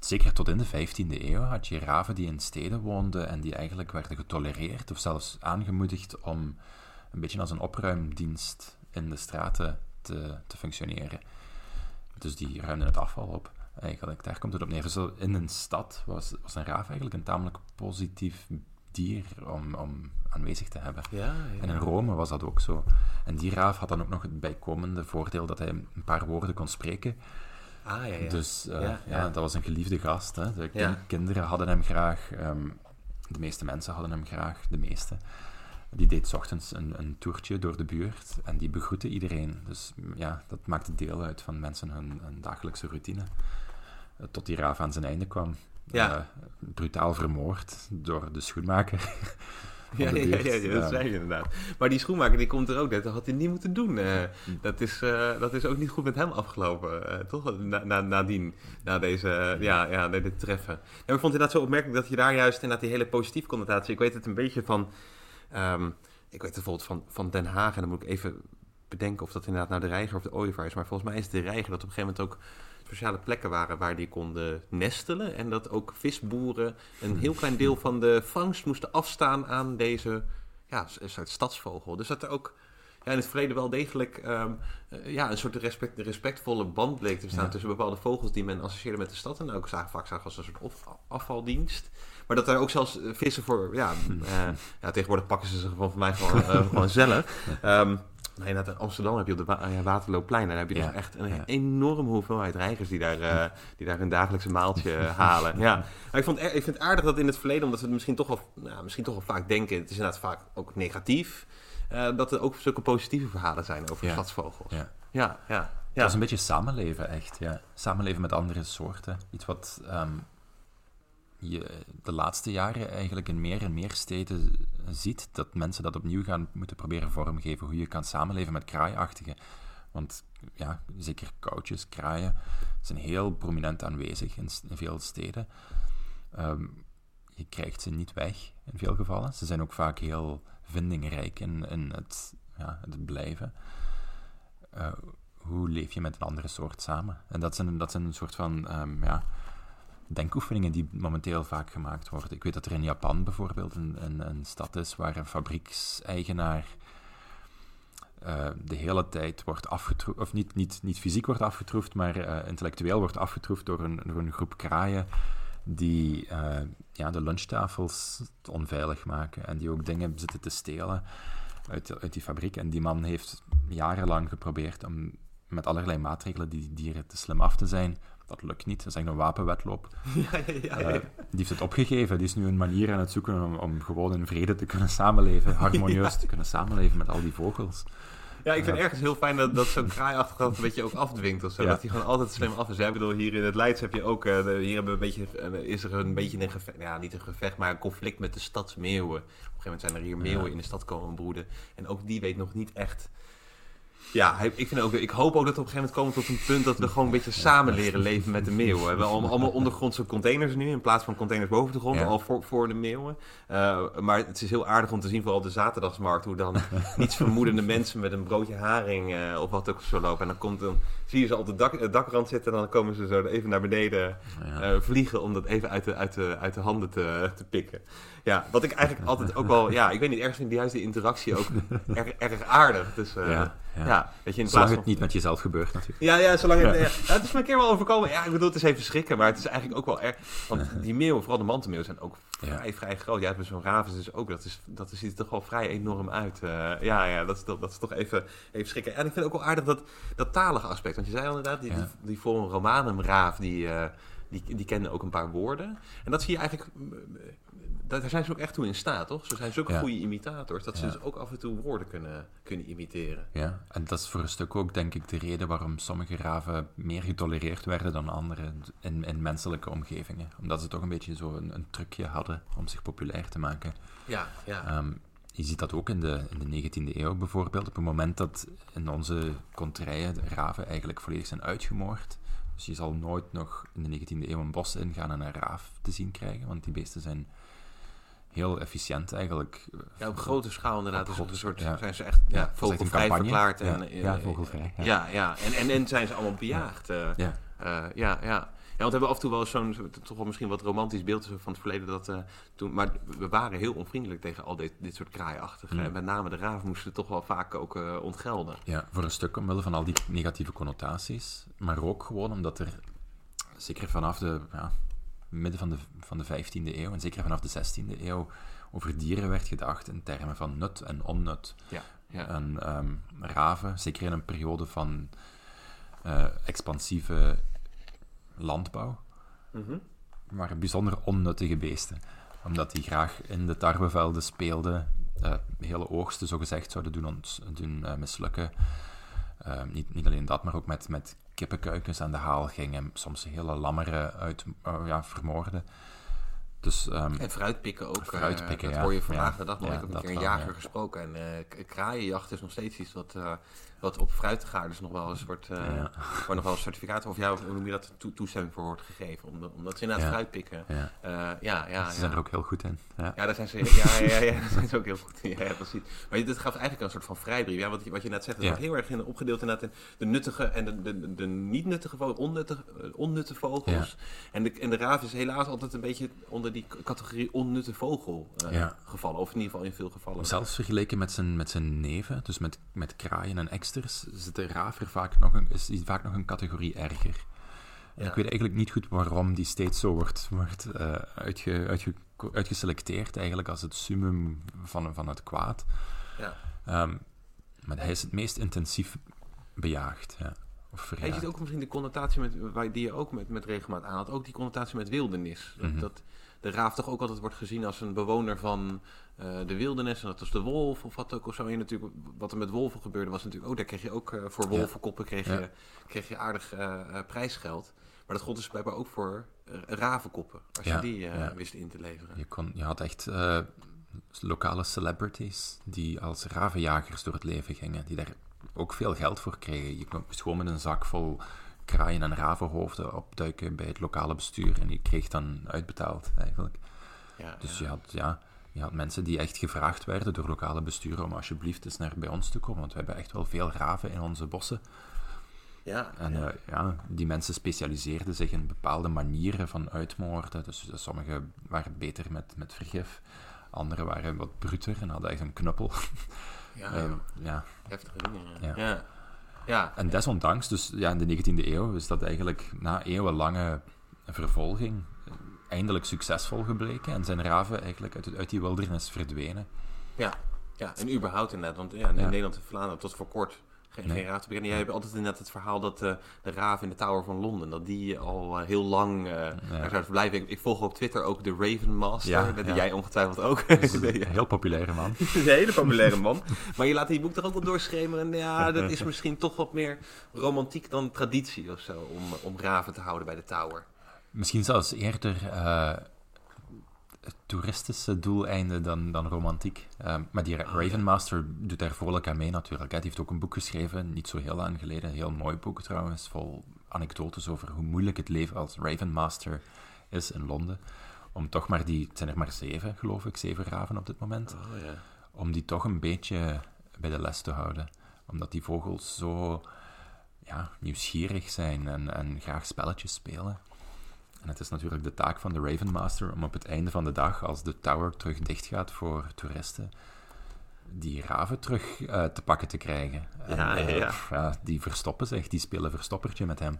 zeker tot in de 15e eeuw had je raven die in steden woonden en die eigenlijk werden getolereerd of zelfs aangemoedigd om een beetje als een opruimdienst in de straten te, te functioneren. Dus die ruimden het afval op. Eigenlijk, daar komt het op neer. Dus in een stad was, was een raaf eigenlijk een tamelijk positief dier om, om aanwezig te hebben. Ja, ja. En in Rome was dat ook zo. En die raaf had dan ook nog het bijkomende voordeel dat hij een paar woorden kon spreken. Ah, ja, ja. Dus eh, Ja, dat was een geliefde gast. Hè. De kin- kinderen hadden hem graag. ehm, de meeste mensen hadden hem graag. De meeste. Die deed 's ochtends een, een toertje door de buurt en die begroette iedereen. Dus ja, dat maakte deel uit van mensen hun, hun dagelijkse routine. Eh, Tot die raaf aan zijn einde kwam. Ja. Eh, brutaal vermoord door de schoenmaker. Ja, ja, ja, dat zei je inderdaad. Maar die schoenmaker die komt er ook net. Dat had hij niet moeten doen. eh. Dat, is, eh, dat is ook niet goed met hem afgelopen, toch? Na, na, nadien, na deze, ja, ja, dit treffen. Maar ik vond het inderdaad zo opmerkelijk dat je daar juist inderdaad die hele positieve connotatie... Ik weet het een beetje van... ehm, ik weet het bijvoorbeeld van, van Den Haag. En dan moet ik even bedenken of dat inderdaad nou de reiger of de ooievaar is. Maar volgens mij is het de reiger dat op een gegeven moment ook speciale plekken waren waar die konden nestelen. En dat ook visboeren een heel klein deel van de vangst moesten afstaan aan deze ja, stadsvogel. Dus dat er ook ja, in het verleden wel degelijk ehm, eh, ja, een soort respect, respectvolle band bleek te bestaan Ja. tussen bepaalde vogels die men associeerde met de stad. En ook zagen, vaak zagen als een soort af- afvaldienst. Maar dat er ook zelfs eh, vissen voor, ja, eh, ja tegenwoordig pakken ze ze gewoon van mij gewoon, gewoon zelf. Ehm maar inderdaad, in Amsterdam heb je op de ja, Waterloopplein. Daar heb je Ja, toch echt een ja. enorme hoeveelheid reigers die daar, eh, die daar hun dagelijkse maaltje eh, halen. Ja. Maar ik, vond, het- ik vind het aardig dat in het verleden, omdat we het misschien toch wel, nou, misschien toch wel vaak denken, het is inderdaad vaak ook negatief, eh, dat er ook zulke positieve verhalen zijn over Ja. stadsvogels. Ja. Ja, ja. Het ja. was een beetje samenleven, echt. Ja. Samenleven met andere soorten. Iets wat ehm, je de laatste jaren eigenlijk in meer en meer steden ziet. Dat mensen dat opnieuw gaan moeten proberen vormgeven. Hoe je kan samenleven met kraaiachtigen. Want ja, zeker koudjes, kraaien zijn heel prominent aanwezig in, veel steden. Ehm, je krijgt ze niet weg in veel gevallen. Ze zijn ook vaak heel vindingrijk in, in het, ja, het blijven. Eh, hoe leef je met een andere soort samen? En dat zijn, dat zijn een soort van ehm, ja, denkoefeningen die momenteel vaak gemaakt worden. Ik weet dat er in Japan bijvoorbeeld een, een, een stad is waar een fabriekseigenaar eh, de hele tijd wordt afgetroefd, of niet, niet, niet fysiek wordt afgetroefd, maar eh, intellectueel wordt afgetroefd door een, door een groep kraaien die eh, ja, de lunchtafels onveilig maken en die ook dingen zitten te stelen uit, uit die fabriek. En die man heeft jarenlang geprobeerd om met allerlei maatregelen die dieren te slim af te zijn. Dat lukt niet, dat is eigenlijk een wapenwetloop. Ja, ja, ja, ja. Eh, die heeft het opgegeven. Die is nu een manier aan het zoeken om, om gewoon in vrede te kunnen samenleven, harmonieus te kunnen samenleven met al die vogels. Ja, ik vind Ja. ergens heel fijn dat, dat zo'n kraaiachtig dat een beetje ook afdwingt of zo. Dat hij gewoon altijd slim af is. Ik bedoel, hier in het Leids heb je ook, eh, hier hebben we een beetje, eh, is er een beetje een gevecht, ja, niet een gevecht, maar een conflict met de stadsmeeuwen. Op een gegeven moment zijn er hier meeuwen in de stad komen broeden. En ook die weet nog niet echt Ja, ik, vind ook, ik hoop ook dat we op een gegeven moment komen tot een punt dat we gewoon een beetje samen leren leven met de meeuwen. We hebben allemaal, ondergrondse containers nu in plaats van containers boven de grond, Ja. al voor, voor de meeuwen. Eh, maar het is heel aardig om te zien, vooral op de zaterdagsmarkt, hoe dan niets vermoedende mensen met een broodje haring eh, of wat ook zo lopen. En dan, komt, dan zie je ze op de dak, eh, dakrand zitten en dan komen ze zo even naar beneden vliegen om dat even uit de, uit de, uit de handen te, te pikken. Ja, wat ik eigenlijk altijd ook wel, ja, ik weet niet, ergens vind ik juist interactie ook erg, erg aardig. Dus eh, ja, Ja, ja. weet je, in Zolang van... het niet met jezelf gebeurt natuurlijk. Ja, ja, zolang het... Ja. Ja, het is me een keer wel overkomen. Ja, ik bedoel, het is even schrikken, maar het is eigenlijk ook wel erg... Want die meeuwen, vooral de mantelmeeuwen, zijn ook vrij, vrij groot. Ja, met zo'n raven dus ook. Dat, is, dat ziet er toch wel vrij enorm uit. Eh, ja, ja, dat is, toch- dat is toch even, even schrikken. En ik vind ook wel aardig dat, dat talige aspect. Want je zei al inderdaad, die, die, die Forum Romanum-raaf, die, eh, die, die kende ook een paar woorden. En dat zie je eigenlijk... Daar zijn ze ook echt toe in staat, toch? Ze zijn zulke Ja. goede imitators dat ze dus ook af en toe woorden kunnen, kunnen imiteren. Ja, en dat is voor een stuk ook, denk ik, de reden waarom sommige raven meer getolereerd werden dan andere in, in menselijke omgevingen. Omdat ze toch een beetje zo een, een trucje hadden om zich populair te maken. Ja, ja. Ehm, je ziet dat ook in de, in de 19e eeuw bijvoorbeeld. Op het moment dat in onze kontrijen de raven eigenlijk volledig zijn uitgemoord. Dus je zal nooit nog in de 19e eeuw een bos ingaan en een raaf te zien krijgen, want die beesten zijn heel efficiënt eigenlijk. Ja, op grote schaal inderdaad. Op Dus grote- een soort, ja. zijn ze echt ja, echt vogelvrij verklaard. En, eh, ja, eh, vogelvrij, ja. Ja, ja. En, en, en zijn ze allemaal bejaagd. eh, Ja, eh, ja, ja. Ja, want we hebben af en toe wel zo'n, zo- toch wel misschien wat romantisch beeld van het verleden. Dat, eh, toen, maar we waren heel onvriendelijk tegen al dit, dit soort kraaiachtige. Mm. En met name de raven moesten toch wel vaak ook eh, ontgelden. Ja, voor een stuk omwille van al die negatieve connotaties, maar ook gewoon omdat er, zeker vanaf de ja, midden van de, van de 15e eeuw en zeker vanaf de 16e eeuw, over dieren werd gedacht in termen van nut en onnut. Ja, ja. En ehm, raven, zeker in een periode van eh, expansieve landbouw, Mhm. waren bijzonder onnuttige beesten. Omdat die graag in de tarwevelden speelden, eh, hele oogsten zogezegd zouden doen, ont- doen eh, mislukken. Eh, niet, niet alleen dat, maar ook met, met kippenkuikens aan de haal gingen, soms hele lammeren uit, eh, ja, vermoorden. Dus ehm, En fruitpikken ook. eh, Fruitpikken, dat ja. hoor je vandaag Ja, de dag nog. ja, ik heb een keer een jager ja. gesproken. En eh, kraaienjacht is nog steeds iets wat, wat op fruitgaarders nog wel eh, Ja. Waar nog wel een certificaat of ja, hoe noem je dat, toe- toestemming voor wordt gegeven. Omdat, omdat ze inderdaad Ja. fruit pikken. ja, Eh, ja, ja, ze ja. zijn er ook heel goed in. Ja. Ja, daar zijn ze, ja, ja, ja, daar zijn ze ook heel goed in. Ja, precies. Maar dit gaf eigenlijk een soort van vrijbrief. Ja, wat, je, wat je net zegt, wordt heel erg in, opgedeeld inderdaad in de nuttige en de, de, de niet nuttige vogels, onnutte, eh, onnutte vogels. En, de, en de raaf is helaas altijd een beetje onder die categorie onnutte vogel Ja. gevallen. Of in ieder geval in veel gevallen. Zelfs vergeleken met zijn, met zijn neven, dus met, met kraaien en eksters, zit de raaf er vaak nog een, is vaak nog een categorie erger. Ja. Ik weet eigenlijk niet goed waarom die steeds zo wordt, wordt eh, uitge, uitge, uitgeselecteerd, eigenlijk als het summum van, van het kwaad. Ja. Ehm, maar hij is het meest intensief bejaagd. Ja. Of je ziet ook misschien de connotatie met, waar, die je ook met, met regelmaat aanhaalt. Ook die connotatie met wildernis. Mhm. dat de raaf toch ook altijd wordt gezien als een bewoner van eh, de wildernis. En dat is de wolf of wat ook of zo. En natuurlijk, wat er met wolven gebeurde was natuurlijk ook... Daar kreeg je ook eh, voor wolvenkoppen kreeg je, kreeg je aardig eh, prijsgeld. Maar dat gold dus blijkbaar ook voor ravenkoppen. Als Ja, je die wist in te leveren. Je, kon, je had echt lokale celebrities die als ravenjagers door het leven gingen, die daar ook veel geld voor kregen. Je kon gewoon met een zak vol kraaien en ravenhoofden opduiken bij het lokale bestuur en je kreeg dan uitbetaald eigenlijk. Ja, Dus ja. je had, ja, je had mensen die echt gevraagd werden door lokale besturen om alsjeblieft eens naar bij ons te komen, want we hebben echt wel veel raven in onze bossen. ja, En ja. ja, die mensen specialiseerden zich in bepaalde manieren van uitmoorden. Dus eh, sommigen waren beter met, met vergif, anderen waren wat bruter en hadden echt een knuppel. ja, Eh, ja. ja. heftige dingen. Ja. Ja. Ja. En desondanks, dus ja, in de 19e eeuw, is dat eigenlijk na eeuwenlange vervolging eindelijk succesvol gebleken en zijn raven eigenlijk uit, uit die wildernis verdwenen. Ja, ja, en überhaupt inderdaad. Want ja, in Ja. Nederland en Vlaanderen tot voor kort geen, Nee. geen raaf te beginnen. Jij hebt altijd inderdaad het verhaal dat eh, de raaf in de Tower van Londen, dat die al eh, heel lang eh daar zou verblijven. Ik, ik volg op Twitter ook de Raven Master, Ja, dat ja. jij ongetwijfeld ook. Dat is Ja. een heel populaire man. Is een hele populaire man. Maar je laat die boek toch ook wel doorschemeren. Ja, dat is misschien toch wat meer romantiek dan traditie of zo. Om, om raven te houden bij de Tower. Misschien zelfs eerder toeristische doeleinden dan, dan romantiek. Ehm, maar die Ravenmaster doet daar vrolijk aan mee natuurlijk. Hij heeft ook een boek geschreven, niet zo heel lang geleden. Een heel mooi boek trouwens, vol anekdotes over hoe moeilijk het leven als Ravenmaster is in Londen. Om toch maar die, het zijn er maar zeven, geloof ik, zeven raven op dit moment. Oh. Om die toch een beetje bij de les te houden. Omdat die vogels zo ja, nieuwsgierig zijn en, en graag spelletjes spelen. En het is natuurlijk de taak van de Ravenmaster om op het einde van de dag, als de tower terug dicht gaat voor toeristen, die raven terug uh, te pakken te krijgen. Ja, en, ja, ja. pff, ja, die verstoppen zich, die spelen verstoppertje met hem.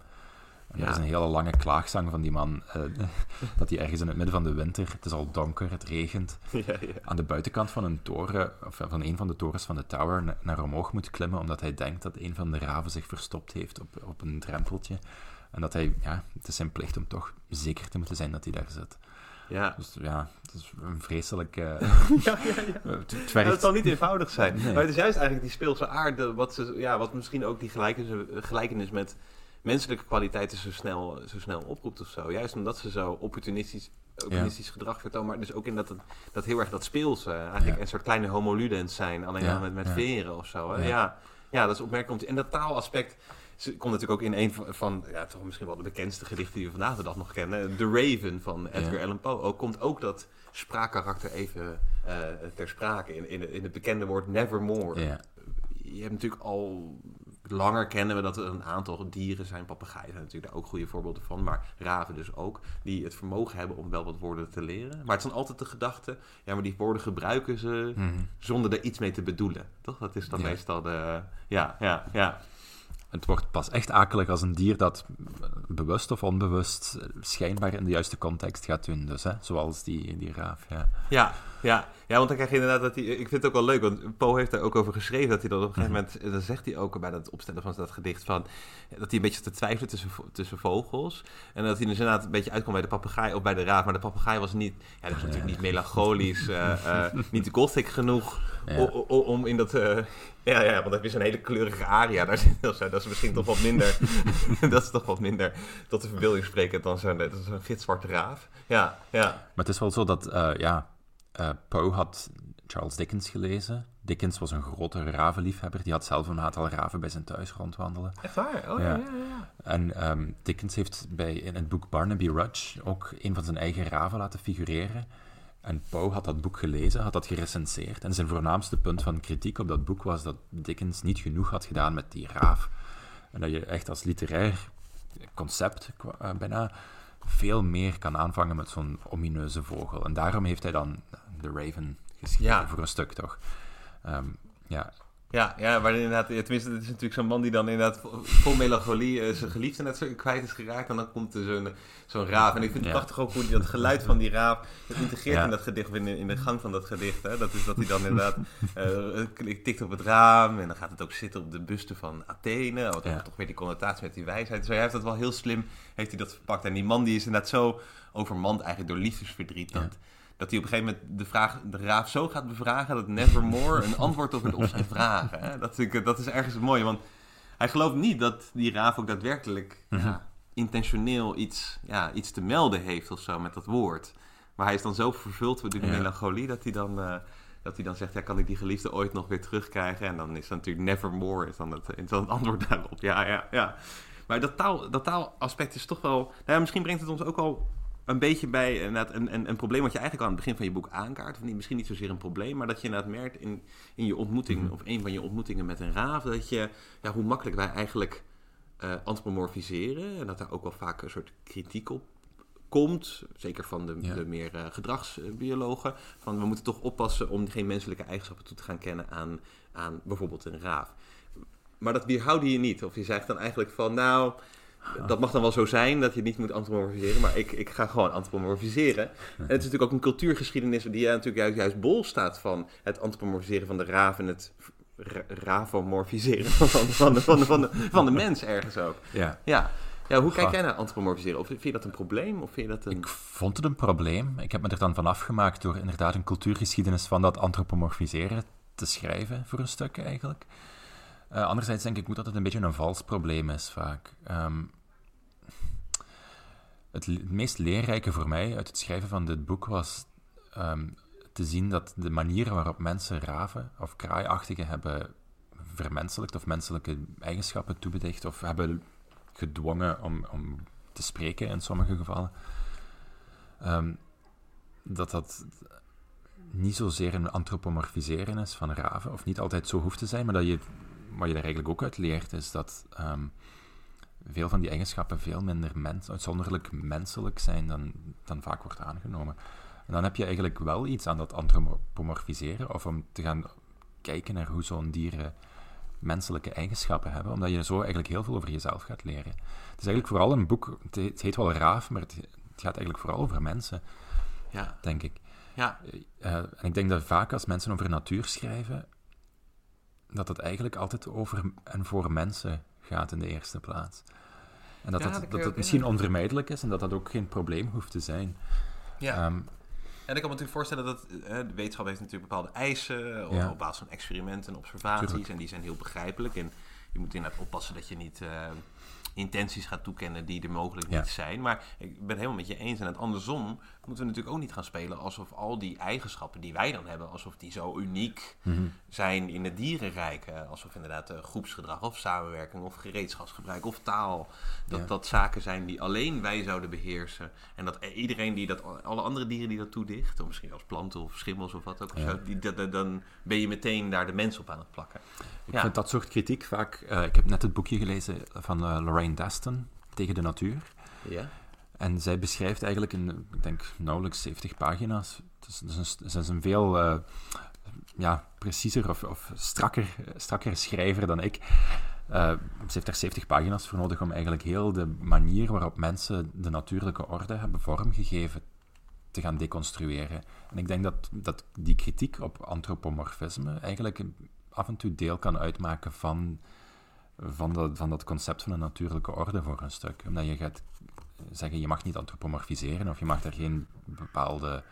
En Ja. Er is een hele lange klaagzang van die man, eh, dat hij ergens in het midden van de winter, het is al donker, het regent, Ja, ja. aan de buitenkant van een toren, of van een van de torens van de tower, na- naar omhoog moet klimmen, omdat hij denkt dat een van de raven zich verstopt heeft op, op een drempeltje. En dat hij, ja, het is zijn plicht om toch zeker te moeten zijn dat hij daar zit. ja. Dus ja, het is een vreselijk... eh, ja, ja, ja. het, het Ja, werkt- dat zal niet eenvoudig zijn. Nee. Maar het is juist eigenlijk die speelse aard, eh, wat, ze, ja, wat misschien ook die gelijkenis, gelijkenis met menselijke kwaliteiten zo snel, zo snel oproept of zo. Juist omdat ze zo opportunistisch, opportunistisch gedrag vertonen, maar dus ook in dat, het- dat heel erg dat speelse, eigenlijk een soort kleine homo ludens zijn, alleen dan met, met veren of zo. Hè? Ja. Ja. dat is opmerkelijk. En dat taalaspect ze- komt natuurlijk ook in een van, van, ja, toch misschien wel de bekendste gedichten die we vandaag de dag nog kennen, The Raven van Edgar. Allan Poe. Ook komt ook dat spraakkarakter even eh, ter sprake in, in, in het bekende woord nevermore. ja, Je hebt natuurlijk al langer kennen we dat er een aantal dieren zijn. Papegaaien zijn natuurlijk daar ook goede voorbeelden van. Maar raven dus ook. Die het vermogen hebben om wel wat woorden te leren. Maar het dan altijd de gedachte. Ja, maar die woorden gebruiken ze mhm. zonder er iets mee te bedoelen. Toch? Dat is dan Ja. meestal de... Ja, ja, ja. Het wordt pas echt akelig als een dier dat bewust of onbewust schijnbaar in de juiste context gaat doen. Dus, hè? Zoals die, die raaf. Ja, ja. ja, want dan krijg je inderdaad dat hij... Ik vind het ook wel leuk, want Poe heeft daar ook over geschreven... dat hij dan op een gegeven moment... Dan zegt hij ook bij het opstellen van dat gedicht van... dat hij een beetje te twijfelen tussen, tussen vogels. En dat hij dus inderdaad een beetje uitkwam bij de papegaai of bij de raaf. Maar de papegaai was niet... Ja, dat is natuurlijk niet melancholisch, eh, eh, niet gothic genoeg... Ja. om in dat... eh, ja, ja, want dan heb je zo'n hele kleurige aria. Daar zit, dat is- dat is misschien toch wat minder... dat is toch wat minder tot de verbeelding sprekend dan zo'n dat is zo'n gitzwarte raaf. Ja, ja. Maar het is wel zo dat, ja, eh, Poe had Charles Dickens gelezen. Dickens was een grote ravenliefhebber. Die had zelf een aantal raven bij zijn thuis rondwandelen. Echt waar? Oh Ja. ja, ja, ja. En ehm, Dickens heeft bij, in het boek Barnaby Rudge ook een van zijn eigen raven laten figureren. En Poe had dat boek gelezen, had dat gerecenseerd. En zijn voornaamste punt van kritiek op dat boek was dat Dickens niet genoeg had gedaan met die raaf. En dat je echt als literair concept eh, bijna veel meer kan aanvangen met zo'n omineuze vogel. En daarom heeft hij dan The Raven geschreven, Ja. voor een stuk toch. Ehm, ja, Ja, ja, maar inderdaad, tenminste, het is natuurlijk zo'n man die dan inderdaad vol, melancholie eh, zijn geliefde net zo kwijt is geraakt. En dan komt er zo'n zo'n raaf. En ik vind het Ja. prachtig ook hoe hij dat geluid van die raaf het integreert Ja. in dat gedicht, in, de- in de gang van dat gedicht. Hè. Dat is dat hij dan inderdaad klik- tikt op het raam en dan gaat het ook zitten op de buste van Athene. Wat Ja. toch weer die connotatie met die wijsheid. Dus hij heeft dat wel heel slim, heeft hij dat verpakt. En die man die is inderdaad zo overmand eigenlijk door liefdesverdriet. Dat. Dat hij op een gegeven moment de, vraag, de raaf zo gaat bevragen dat Nevermore een antwoord op het op zijn vragen. Hè? Dat, vind ik, dat is ergens mooi, want hij gelooft niet dat die raaf ook daadwerkelijk Mhm. ja, intentioneel iets, ja, iets te melden heeft of zo met dat woord. Maar hij is dan zo vervuld door die Ja. melancholie dat hij dan... eh, dat hij dan zegt, ja, kan ik die geliefde ooit nog weer terugkrijgen? En dan is dat natuurlijk nevermore, is dan het, is dan het antwoord daarop. Ja, ja, ja. Maar dat, taal, dat taalaspect is toch wel... Nou ja, misschien brengt het ons ook al een beetje bij inderdaad, een, een, een probleem wat je eigenlijk al aan het begin van je boek aankaart. Of niet, misschien niet zozeer een probleem, maar dat je inderdaad merkt in, in je ontmoeting, Mhm. of een van je ontmoetingen met een raaf, dat je, ja, hoe makkelijk wij eigenlijk eh antropomorfiseren. En dat daar ook wel vaak een soort kritiek op komt, zeker van de, Ja. de meer eh, gedragsbiologen, van we moeten toch oppassen om geen menselijke eigenschappen toe te gaan kennen aan, aan bijvoorbeeld een raaf. Maar dat weerhouden je niet. Of je zegt dan eigenlijk van, nou, dat mag dan wel zo zijn dat je het niet moet antropomorfiseren, maar ik, ik ga gewoon antropomorfiseren. En het is natuurlijk ook een cultuurgeschiedenis die natuurlijk juist, juist bol staat van het antropomorfiseren van de raaf en het ra- ravomorfiseren van, van, van, de, van, de, van, de, van de mens ergens ook. ja. Ja. ja, hoe kijk jij naar antropomorfiseren? Of vind je dat een probleem? Of vind je dat een... Ik vond het een probleem. Ik heb me er dan van afgemaakt door inderdaad een cultuurgeschiedenis van dat antropomorfiseren te schrijven, voor een stuk eigenlijk. Eh, anderzijds denk ik ook dat het een beetje een vals probleem is vaak. Ehm, het, meest leerrijke voor mij uit het schrijven van dit boek was ehm, te zien dat de manier waarop mensen raven of kraaiachtigen hebben vermenselijkt of menselijke eigenschappen toebedicht of hebben gedwongen om, om te spreken in sommige gevallen, ehm, dat dat niet zozeer een antropomorfiseren is van raven, of niet altijd zo hoeft te zijn, maar dat je, wat je daar eigenlijk ook uit leert, is dat ehm, veel van die eigenschappen veel minder mens, uitzonderlijk menselijk zijn dan, dan vaak wordt aangenomen. En dan heb je eigenlijk wel iets aan dat antropomorfiseren, of om te gaan kijken naar hoe zo'n dieren menselijke eigenschappen hebben, omdat je zo eigenlijk heel veel over jezelf gaat leren. Het is eigenlijk vooral een boek, het heet wel Raaf, maar het, het gaat eigenlijk vooral over mensen, ja. denk ik. Ja. Uh, en ik denk dat vaak als mensen over natuur schrijven, dat het eigenlijk altijd over en voor mensen gaat in de eerste plaats. En dat, ja, dat, dat, het misschien onvermijdelijk is en dat dat ook geen probleem hoeft te zijn. Ja. Um, en ik kan me natuurlijk voorstellen dat uh, de wetenschap heeft natuurlijk bepaalde eisen op, op basis van experimenten en observaties. En die zijn heel begrijpelijk. En je moet inderdaad oppassen dat je niet uh, intenties gaat toekennen die er mogelijk niet zijn. Maar ik ben het helemaal met je eens. En het andersom moeten we natuurlijk ook niet gaan spelen alsof al die eigenschappen die wij dan hebben, alsof die zo uniek mhm. zijn in het dierenrijk. Alsof inderdaad uh, groepsgedrag of samenwerking of gereedschapsgebruik of taal, dat dat zaken zijn die alleen wij zouden beheersen. En dat iedereen die dat, alle andere dieren die dat toedicht, of misschien als planten of schimmels of wat ook, ja. die, dat, dan ben je meteen daar de mens op aan het plakken. Ik vind dat soort kritiek vaak. Uh, ik heb net het boekje gelezen van uh, Lorraine Daston tegen de natuur. Ja. En zij beschrijft eigenlijk in, ik denk, nauwelijks 70 pagina's. Ze is een veel uh, ja, preciezer of, of strakker, strakker schrijver dan ik. Uh, ze heeft daar 70 pagina's voor nodig om eigenlijk heel de manier waarop mensen de natuurlijke orde hebben vormgegeven te gaan deconstrueren. En ik denk dat, dat die kritiek op antropomorfisme eigenlijk af en toe deel kan uitmaken van, van, dat, van dat concept van een natuurlijke orde voor een stuk. Omdat je gaat zeggen, je mag niet antropomorfiseren of je mag daar geen bepaalde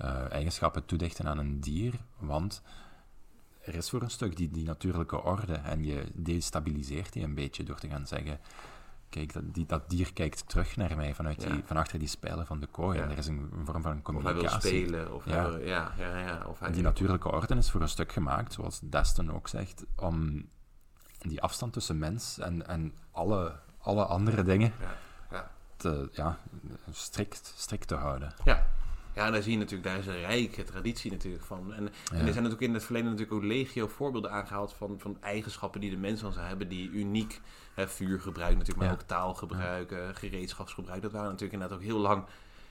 uh, eigenschappen toedichten aan een dier, want er is voor een stuk die, die natuurlijke orde en je destabiliseert die een beetje door te gaan zeggen kijk, dat, die, dat dier kijkt terug naar mij vanuit die, van achter die spijlen van de kooi. En er is een, vorm van communicatie. Of hij wil spelen. Of ja, ja, ja. Of hij die natuurlijke orde is voor een stuk gemaakt, zoals Destin ook zegt, om die afstand tussen mens en, en alle, alle andere dingen te, ja, strikt, strikt te houden. Ja. Ja, en daar zie je natuurlijk, daar is een rijke traditie natuurlijk van. En, en er zijn natuurlijk in het verleden natuurlijk ook legio voorbeelden aangehaald van, van eigenschappen die de mens dan zou hebben, die uniek, hè, vuurgebruik natuurlijk, maar ook taalgebruik, ja. gereedschapsgebruik. Dat waren natuurlijk inderdaad ook heel lang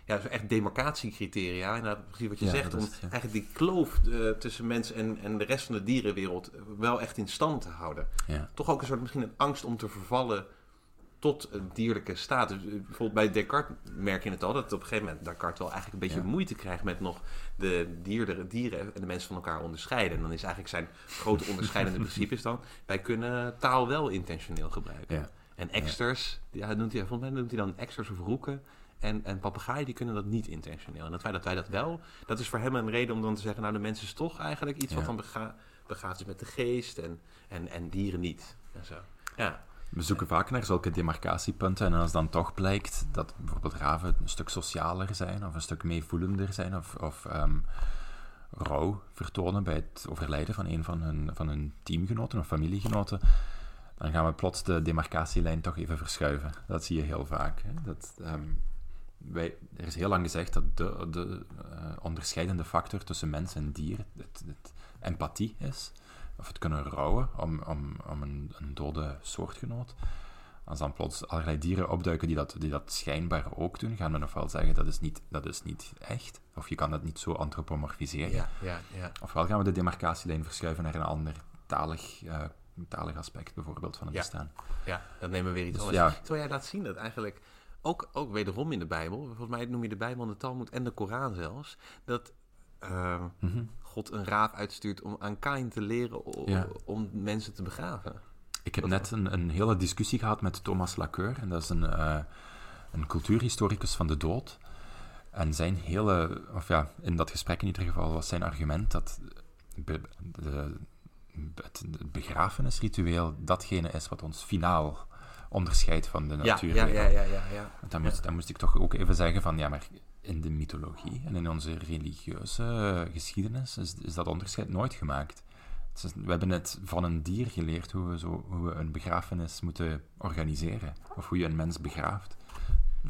ja, dus echt demarcatiecriteria. Inderdaad, precies wat je zegt. om eigenlijk die kloof uh, tussen mens en, en de rest van de dierenwereld wel echt in stand te houden. Toch ook een soort misschien een angst om te vervallen tot een dierlijke staat. Dus eh, bijvoorbeeld bij Descartes merk je het al, dat op een gegeven moment Descartes wel eigenlijk een beetje moeite krijgt met nog de dieren, dieren en de mensen van elkaar onderscheiden. En dan is eigenlijk zijn grote onderscheidende principe is dan, wij kunnen taal wel intentioneel gebruiken. Ja. En exters, ja. noemt hij, volgens mij noemt hij dan exters of roeken. En, en papegaaien die kunnen dat niet intentioneel. En dat wij dat, wij dat wel, dat is voor hem een reden om dan te zeggen, nou de mensen is toch eigenlijk iets wat dan bega begaat is met de geest en, en, en dieren niet. En zo. Ja. We zoeken vaak naar zulke demarcatiepunten en als dan toch blijkt dat bijvoorbeeld raven een stuk socialer zijn of een stuk meevoelender zijn of, of um, rouw vertonen bij het overlijden van een van hun, van hun teamgenoten of familiegenoten, dan gaan we plots de demarcatielijn toch even verschuiven. Dat zie je heel vaak. Hè? Dat, um, wij, er is heel lang gezegd dat de, de uh, onderscheidende factor tussen mens en dier het empathie is of het kunnen rouwen om, om, om een, een dode soortgenoot. Als dan plots allerlei dieren opduiken die dat, die dat schijnbaar ook doen, gaan we nog wel zeggen dat is niet, dat is niet echt. Of je kan dat niet zo antropomorfiseren. Ja, ja, ja. Ofwel gaan we de demarcatielijn verschuiven naar een ander talig, uh, talig aspect, bijvoorbeeld, van het ja. bestaan. Ja, dat nemen we weer iets dus, anders. Ja. Terwijl jij laat zien dat eigenlijk, ook, ook wederom in de Bijbel, volgens mij noem je de Bijbel en de Talmud en de Koran zelfs, dat uh, God een raaf uitstuurt om aan Kain te leren om mensen te begraven. Ik heb net een, een, hele discussie gehad met Thomas Lacoeur, en dat is een, uh, een cultuurhistoricus van de dood. En zijn hele, of ja, in dat gesprek in ieder geval was zijn argument dat be, de, het begrafenisritueel datgene is wat ons finaal onderscheidt van de natuur. Ja, ja, ja, ja, ja, Dan, moest, dan moest ik toch ook even zeggen van, ja, maar in de mythologie en in onze religieuze geschiedenis is, is dat onderscheid nooit gemaakt. we hebben net van een dier geleerd hoe we, zo, hoe we een begrafenis moeten organiseren. Of hoe je een mens begraaft.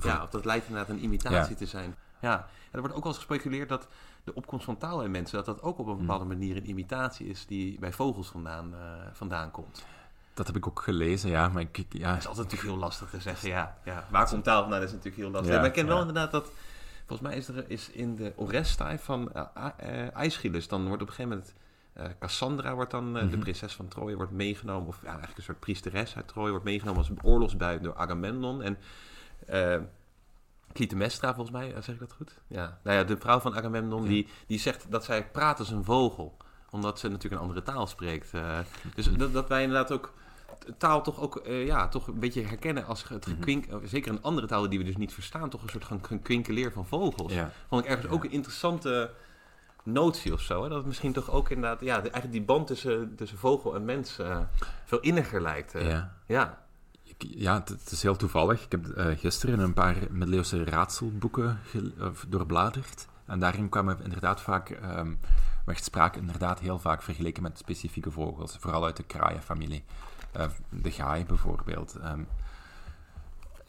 Ja, of dat lijkt inderdaad een imitatie te zijn. Ja, er wordt ook wel gespeculeerd dat de opkomst van taal in mensen... dat dat ook op een bepaalde mm. manier een imitatie is die bij vogels vandaan, uh, vandaan komt. Dat heb ik ook gelezen, ja. Maar ik, ja. Het is altijd natuurlijk heel lastig te zeggen, ja. ja. Waar komt taal vandaan, is natuurlijk heel lastig. maar ik ken wel inderdaad dat... Volgens mij is er is in de Oresta van uh, uh, dan wordt op een gegeven moment... Uh, Cassandra wordt dan, de mhm. prinses van Troje, wordt meegenomen... of ja, eigenlijk een soort priesteres uit Troje... wordt meegenomen als oorlogsbuit door Agamemnon. En Clytemnestra, volgens mij, zeg ik dat goed? Ja. Nou ja, de vrouw van Agamemnon, die, die zegt dat zij praat als een vogel. Omdat ze natuurlijk een andere taal spreekt. dus dat, dat wij inderdaad ook taal toch ook uh, ja, toch een beetje herkennen als het mhm. gekwink, mm zeker een andere taal die we dus niet verstaan, toch een soort van kwinkeleer van vogels. Ja. Vond ik ergens ook een interessante notie of zo. Hè? Dat het misschien toch ook inderdaad, ja, eigenlijk die band tussen, tussen vogel en mens uh, veel inniger lijkt. Uh. Ja. ja. Ja, het, is heel toevallig. Ik heb gisteren een paar middeleeuwse raadselboeken doorbladerd. En daarin kwamen inderdaad vaak, um, werd sprake inderdaad heel vaak vergeleken met specifieke vogels. Vooral uit de kraaienfamilie. Eh, de gaai bijvoorbeeld. Um,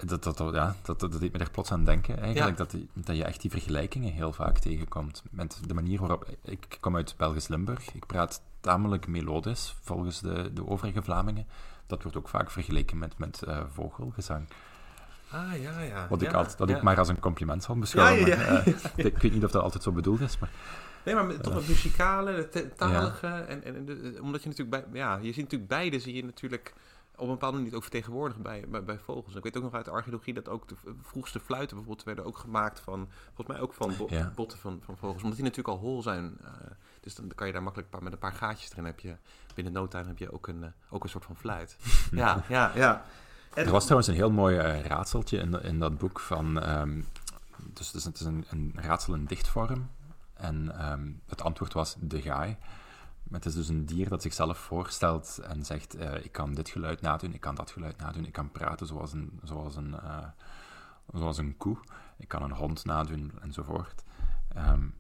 dat, dat, ja, dat, dat, deed me er plots aan denken, eigenlijk, dat, dat je echt die vergelijkingen heel vaak tegenkomt. Met de manier waarop... Ik kom uit Belgisch Limburg, ik praat tamelijk melodisch, volgens de, de overige Vlamingen. Dat wordt ook vaak vergeleken met, met uh, vogelgezang. Ah, ja, ja. Wat ik, altijd, dat ik maar als een compliment zal beschouwen. Ja, maar, uh, ik weet niet of dat altijd zo bedoeld is, maar... Nee, maar toch het muzikale, het talige. En, en, omdat je natuurlijk bij, ja, je ziet natuurlijk beide, zie je natuurlijk op een bepaalde manier ook vertegenwoordigd bij, bij, bij, vogels. Ik weet ook nog uit de archeologie dat ook de vroegste fluiten bijvoorbeeld werden ook gemaakt van, volgens mij ook van botten van, van vogels. Omdat die natuurlijk al hol zijn. Uh, dus dan kan je daar makkelijk met een paar gaatjes erin heb je, binnen no heb je ook een, uh, ook een soort van fluit. ja, ja, ja. er was trouwens een heel mooi uh, raadseltje in, in dat boek van, um, dus, dus het is een, een raadsel in dichtvorm. En um, het antwoord was de gaai. Het is dus een dier dat zichzelf voorstelt en zegt: uh, Ik kan dit geluid nadoen, ik kan dat geluid nadoen, ik kan praten zoals een, zoals een, uh, zoals een koe, ik kan een hond nadoen enzovoort. Um,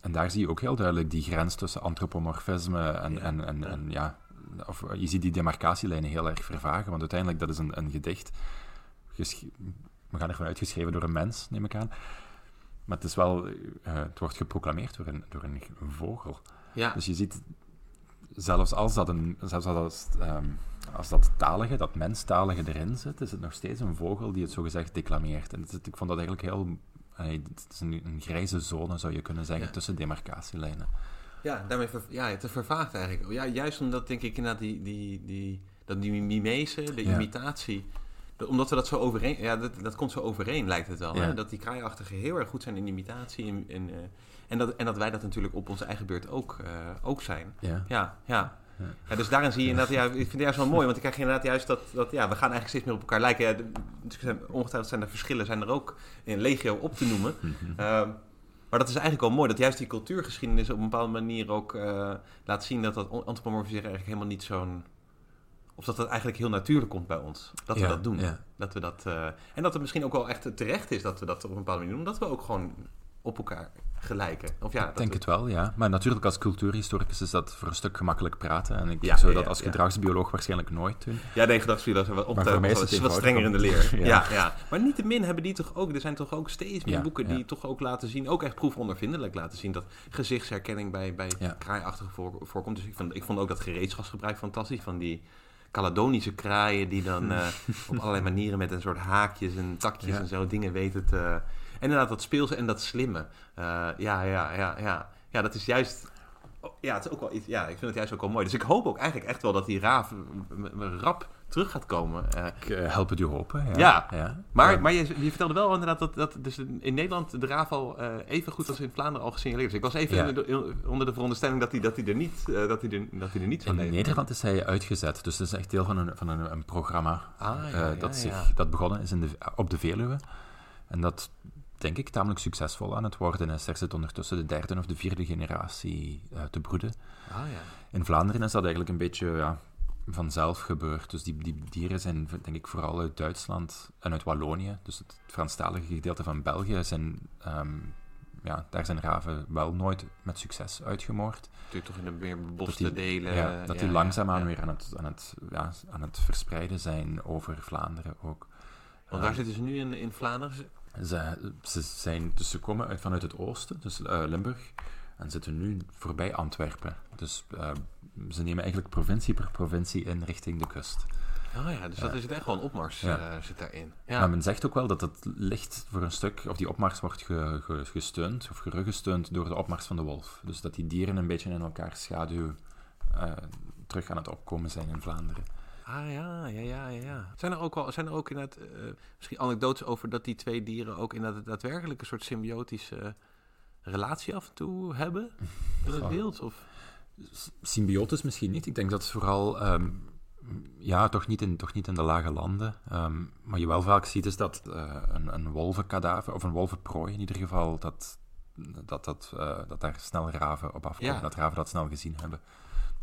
en daar zie je ook heel duidelijk die grens tussen antropomorfisme en, ja. en, en, en, ja, of je ziet die demarcatielijnen heel erg vervagen, want uiteindelijk dat is een, een gedicht, we gaan ervan uitgeschreven door een mens, neem ik aan. Maar het is wel, uh, het wordt geproclameerd door een, door een vogel. Ja. Dus je ziet, zelfs als dat, een, zelfs als, um, als dat talige, dat menstalige erin zit, is het nog steeds een vogel die het zogezegd declameert. En het, ik vond dat eigenlijk heel, uh, het is een, een, grijze zone, zou je kunnen zeggen, tussen demarcatielijnen. Ja, daarmee ver, ja, het vervaagt eigenlijk. Ja, juist omdat, denk ik, inderdaad die, die, die, dat die mimese, de imitatie omdat we dat zo overeen... Ja, dat, dat komt zo overeen, lijkt het wel. Hè? Dat die kraaiachtigen heel erg goed zijn in imitatie. En, en, uh, en, dat, en dat wij dat natuurlijk op onze eigen beurt ook, uh, ook zijn. Ja. Ja, ja. ja. dus daarin zie je inderdaad... Ja, ik vind het juist wel mooi. Want ik krijg inderdaad juist dat... dat ja, we gaan eigenlijk steeds meer op elkaar lijken. Ja, de, ongetwijfeld zijn er verschillen. Zijn er ook in legio op te noemen. uh, maar dat is eigenlijk wel mooi. Dat juist die cultuurgeschiedenis op een bepaalde manier ook uh, laat zien... dat dat antropomorfiseren eigenlijk helemaal niet zo'n of dat het eigenlijk heel natuurlijk komt bij ons. Dat we dat doen. Dat we dat, uh, en dat het misschien ook wel echt terecht is dat we dat op een bepaalde manier doen. Omdat we ook gewoon op elkaar gelijken. Of ja, ik denk het wel, ja. Maar natuurlijk als cultuurhistoricus is dat voor een stuk gemakkelijk praten. En ik ja, zou dat als gedragsbioloog waarschijnlijk nooit doen. Ja, nee, gedragsbioloog zijn wat, op is het wat strenger in de leer. ja. ja, Maar niettemin hebben die toch ook... Er zijn toch ook steeds meer boeken die toch ook laten zien... ook echt proefondervindelijk laten zien... dat gezichtsherkenning bij, bij kraaiachtige voorkomt. Dus ik vond, ik vond ook dat gereedschapsgebruik fantastisch. Van die Caledonische kraaien die dan uh, op allerlei manieren met een soort haakjes en takjes en zo dingen weten te... En inderdaad, dat speelse en dat slimme. Uh, ja, ja, ja, ja. Ja, dat is juist... Ja, het is ook wel iets, ja, ik vind het juist ook wel mooi. Dus ik hoop ook eigenlijk echt wel dat die raaf rap terug gaat komen. Uh, ik uh, help het u hopen. Ja, ja. maar, maar je, je, vertelde wel inderdaad dat, dat dus in Nederland de raaf al uh, even goed als in Vlaanderen al gesignaleerd is. Ik was even onder de veronderstelling dat hij, dat hij er niet, dat hij er, dat hij er niet zou In Nederland is hij uitgezet, dus dat is echt deel van een, van een, een programma ah, dat, zich, dat begonnen is in de, op de Veluwe. En dat denk ik tamelijk succesvol aan het worden is. Er zit ondertussen de derde of de vierde generatie te broeden. Ah, ja. In Vlaanderen is dat eigenlijk een beetje ja, vanzelf gebeurt. Dus die, die dieren zijn, denk ik, vooral uit Duitsland en uit Wallonië, dus het Franstalige gedeelte van België, zijn, ehm, ja, daar zijn raven wel nooit met succes uitgemoord. Natuurlijk toch in de meer beboste delen. Ja, dat ja, die langzaamaan ja. weer aan het, aan, het, ja, aan het verspreiden zijn over Vlaanderen ook. Want waar zitten ze nu in, in Vlaanderen? Ze, ze, zijn, dus ze komen uit, vanuit het oosten, dus eh, Limburg, en zitten nu voorbij Antwerpen. Dus eh, ze nemen eigenlijk provincie per provincie in richting de kust. Oh ja, dus dat is het echt gewoon opmars Ja. eh, zit daarin. Ja. Maar men zegt ook wel dat het licht voor een stuk, of die opmars wordt ge- ge- gesteund of geruggesteund door de opmars van de wolf. Dus dat die dieren een beetje in elkaars schaduw eh, terug aan het opkomen zijn in Vlaanderen. Ah ja, ja, ja, ja. Zijn er ook wel, zijn er ook inderdaad eh, misschien anekdotes over dat die twee dieren ook inderdaad daadwerkelijk een soort symbiotische relatie af en toe hebben in het beeld? Of? Symbiotisch misschien niet. Ik denk dat het vooral, ehm, ja, toch niet, in, toch niet in de lage landen. Ehm, maar je wel vaak ziet is dat eh, een, een wolvenkadaver, of een wolvenprooi in ieder geval, dat, dat, dat, eh, dat daar snel raven op afkomen. Ja. Dat raven dat snel gezien hebben.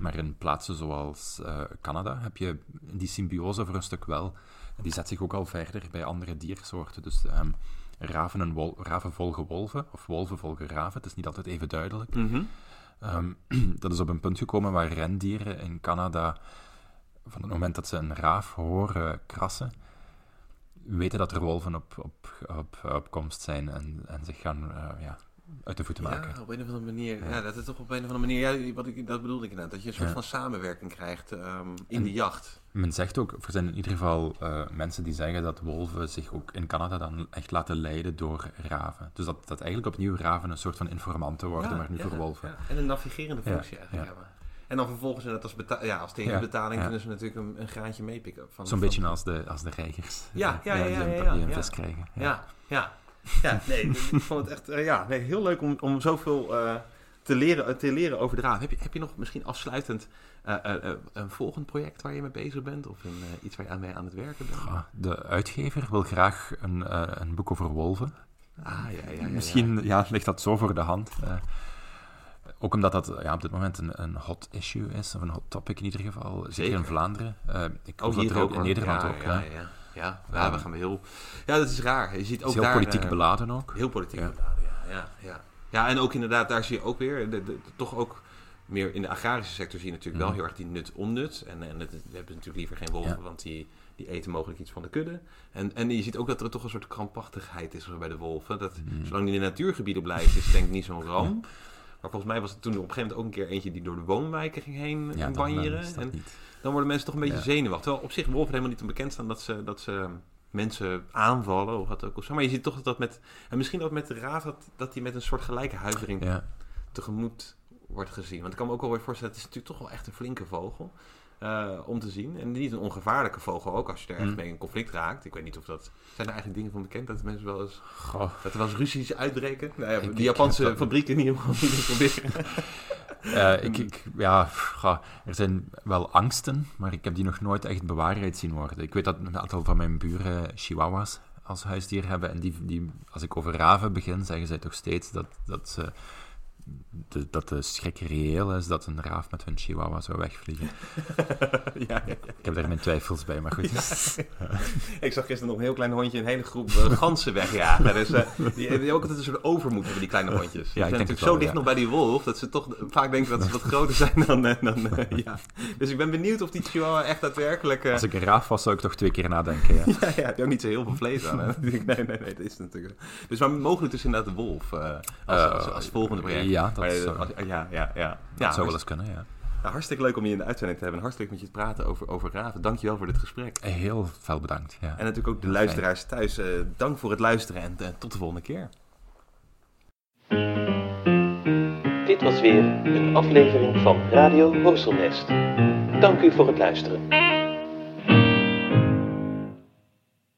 Maar in plaatsen zoals eh, Canada heb je die symbiose voor een stuk wel. En die zet zich ook al verder bij andere diersoorten. Dus ehm, raven, en wol- raven volgen wolven, of wolven volgen raven. Het is niet altijd even duidelijk. Mhm. Ehm, dat is op een punt gekomen waar rendieren in Canada, van het moment dat ze een raaf horen krassen, weten dat er wolven op, op, op, op komst zijn en, en zich gaan eh, ja, uit de voeten maken. Ja, op een of andere manier. Ja. dat is toch op een of andere manier. Ja, wat ik, dat bedoelde ik inderdaad. Dat je een soort Ja. van samenwerking krijgt ehm, in En- de jacht. Men zegt ook, er zijn in ieder geval eh, mensen die zeggen dat wolven zich ook in Canada dan echt laten leiden door raven. Dus dat, dat eigenlijk opnieuw raven een soort van informanten worden, Ja, maar nu ja, voor wolven. ja. En een navigerende Ja, functie eigenlijk ja. hebben. En dan vervolgens inderdaad als, ja, als tegenbetaling Ja, ja. kunnen ze natuurlijk een, een graantje meepikken. Zo'n van- beetje als de, als de reigers. Ja, ja, eh, ja, die ja, een- ja, ja, die een ja. vis krijgen. Ja, ja. Ja, nee, ik vond het echt eh, ja, nee, heel leuk om, om zoveel eh, te, leren, te leren over de raad. Heb je, heb je nog misschien afsluitend eh, eh, eh, een volgend project waar je mee bezig bent? Of een, iets waar je aan, mee aan het werken bent? De uitgever wil graag een, een boek over wolven. Ah, ja, ja, ja. Misschien ja, ligt dat zo voor de hand. ook omdat dat ja, op dit moment een, een hot issue is, of een hot topic in ieder geval. Zeker, Zeker. in Vlaanderen. Ik Oh, geloof dat er ook in. Nederland ja, ook. Ja, ja, ja. Ja, ja, we gaan heel... Ja, dat is raar. Je ziet ook is heel daar... politiek beladen ook. Heel politiek beladen, ja, ja, ja. Ja, en ook inderdaad, daar zie je ook weer, de, de- toch ook meer in de agrarische sector zie je natuurlijk wel Mhm. heel erg die nut-onnut. En, en het, we hebben natuurlijk liever geen wolven, Ja. want die, die eten mogelijk iets van de kudde. En, en je ziet ook dat er toch een soort krampachtigheid is bij de wolven. Dat, Mhm. Zolang die in de natuurgebieden blijft, is het denk ik niet zo'n ramp. Maar volgens mij was het toen op een gegeven moment ook een keer eentje die door de woonwijken ging heen Ja, dan, banjeren. En dan worden mensen toch een beetje Ja. zenuwachtig. Terwijl op zich wolven helemaal niet onbekend staan dat ze, dat ze mensen aanvallen. Of wat ook. of zo. Maar je ziet toch dat met... En misschien ook met de raaf dat, dat die met een soort gelijke huivering Ja. tegemoet wordt gezien. Want ik kan me ook wel weer voorstellen, het is natuurlijk toch wel echt een flinke vogel. eh, om te zien. En niet een ongevaarlijke vogel ook als je er echt Mm. mee in conflict raakt. Ik weet niet of dat... Zijn er eigenlijk dingen van bekend dat mensen wel eens... Goh. Dat er wel eens ruzies uitbreken? Nou ja, ik Japanse fabrieken niet helemaal niet proberen. Eh, ik, ik, ja, er zijn wel angsten, maar ik heb die nog nooit echt bewaarheid zien worden. Ik weet dat een aantal van mijn buren chihuahuas als huisdier hebben. En die, die, als ik over raven begin, zeggen zij toch steeds dat, dat, ze, de, dat de schrik reëel is dat een raaf met hun chihuahua zou wegvliegen. ja, ja, ja. Ik heb daar mijn twijfels bij, maar goed. Ik zag gisteren nog een heel klein hondje een hele groep ganzen wegjagen. Dus eh, die, die ook altijd een soort overmoed hebben, die kleine hondjes. Die zijn natuurlijk zo dicht nog bij die wolf, dat ze toch vaak denken dat ze wat groter zijn dan... eh, dan eh, ja. Dus ik ben benieuwd of die chihuahua echt daadwerkelijk... Als ik een raaf was, zou ik toch twee keer nadenken. Ja. ja, je ook niet zo heel veel vlees aan. Hè? nee, nee, nee, dat is natuurlijk. Dus maar mogelijk dus inderdaad de wolf als, als, als volgende project. Ja, dat Maar, eh, zou- als- ja, ja, ja. Dat zou wel eens kunnen, ja. ja, hartstikke leuk om je in de uitzending te hebben. En hartstikke met je te praten over, over raven. Dankjewel voor dit gesprek. Heel veel bedankt. Ja. En natuurlijk ook de luisteraars thuis. eh, dank voor het luisteren en eh, tot de volgende keer. Dit was weer een aflevering van Radio Horselnest. Dank u voor het luisteren.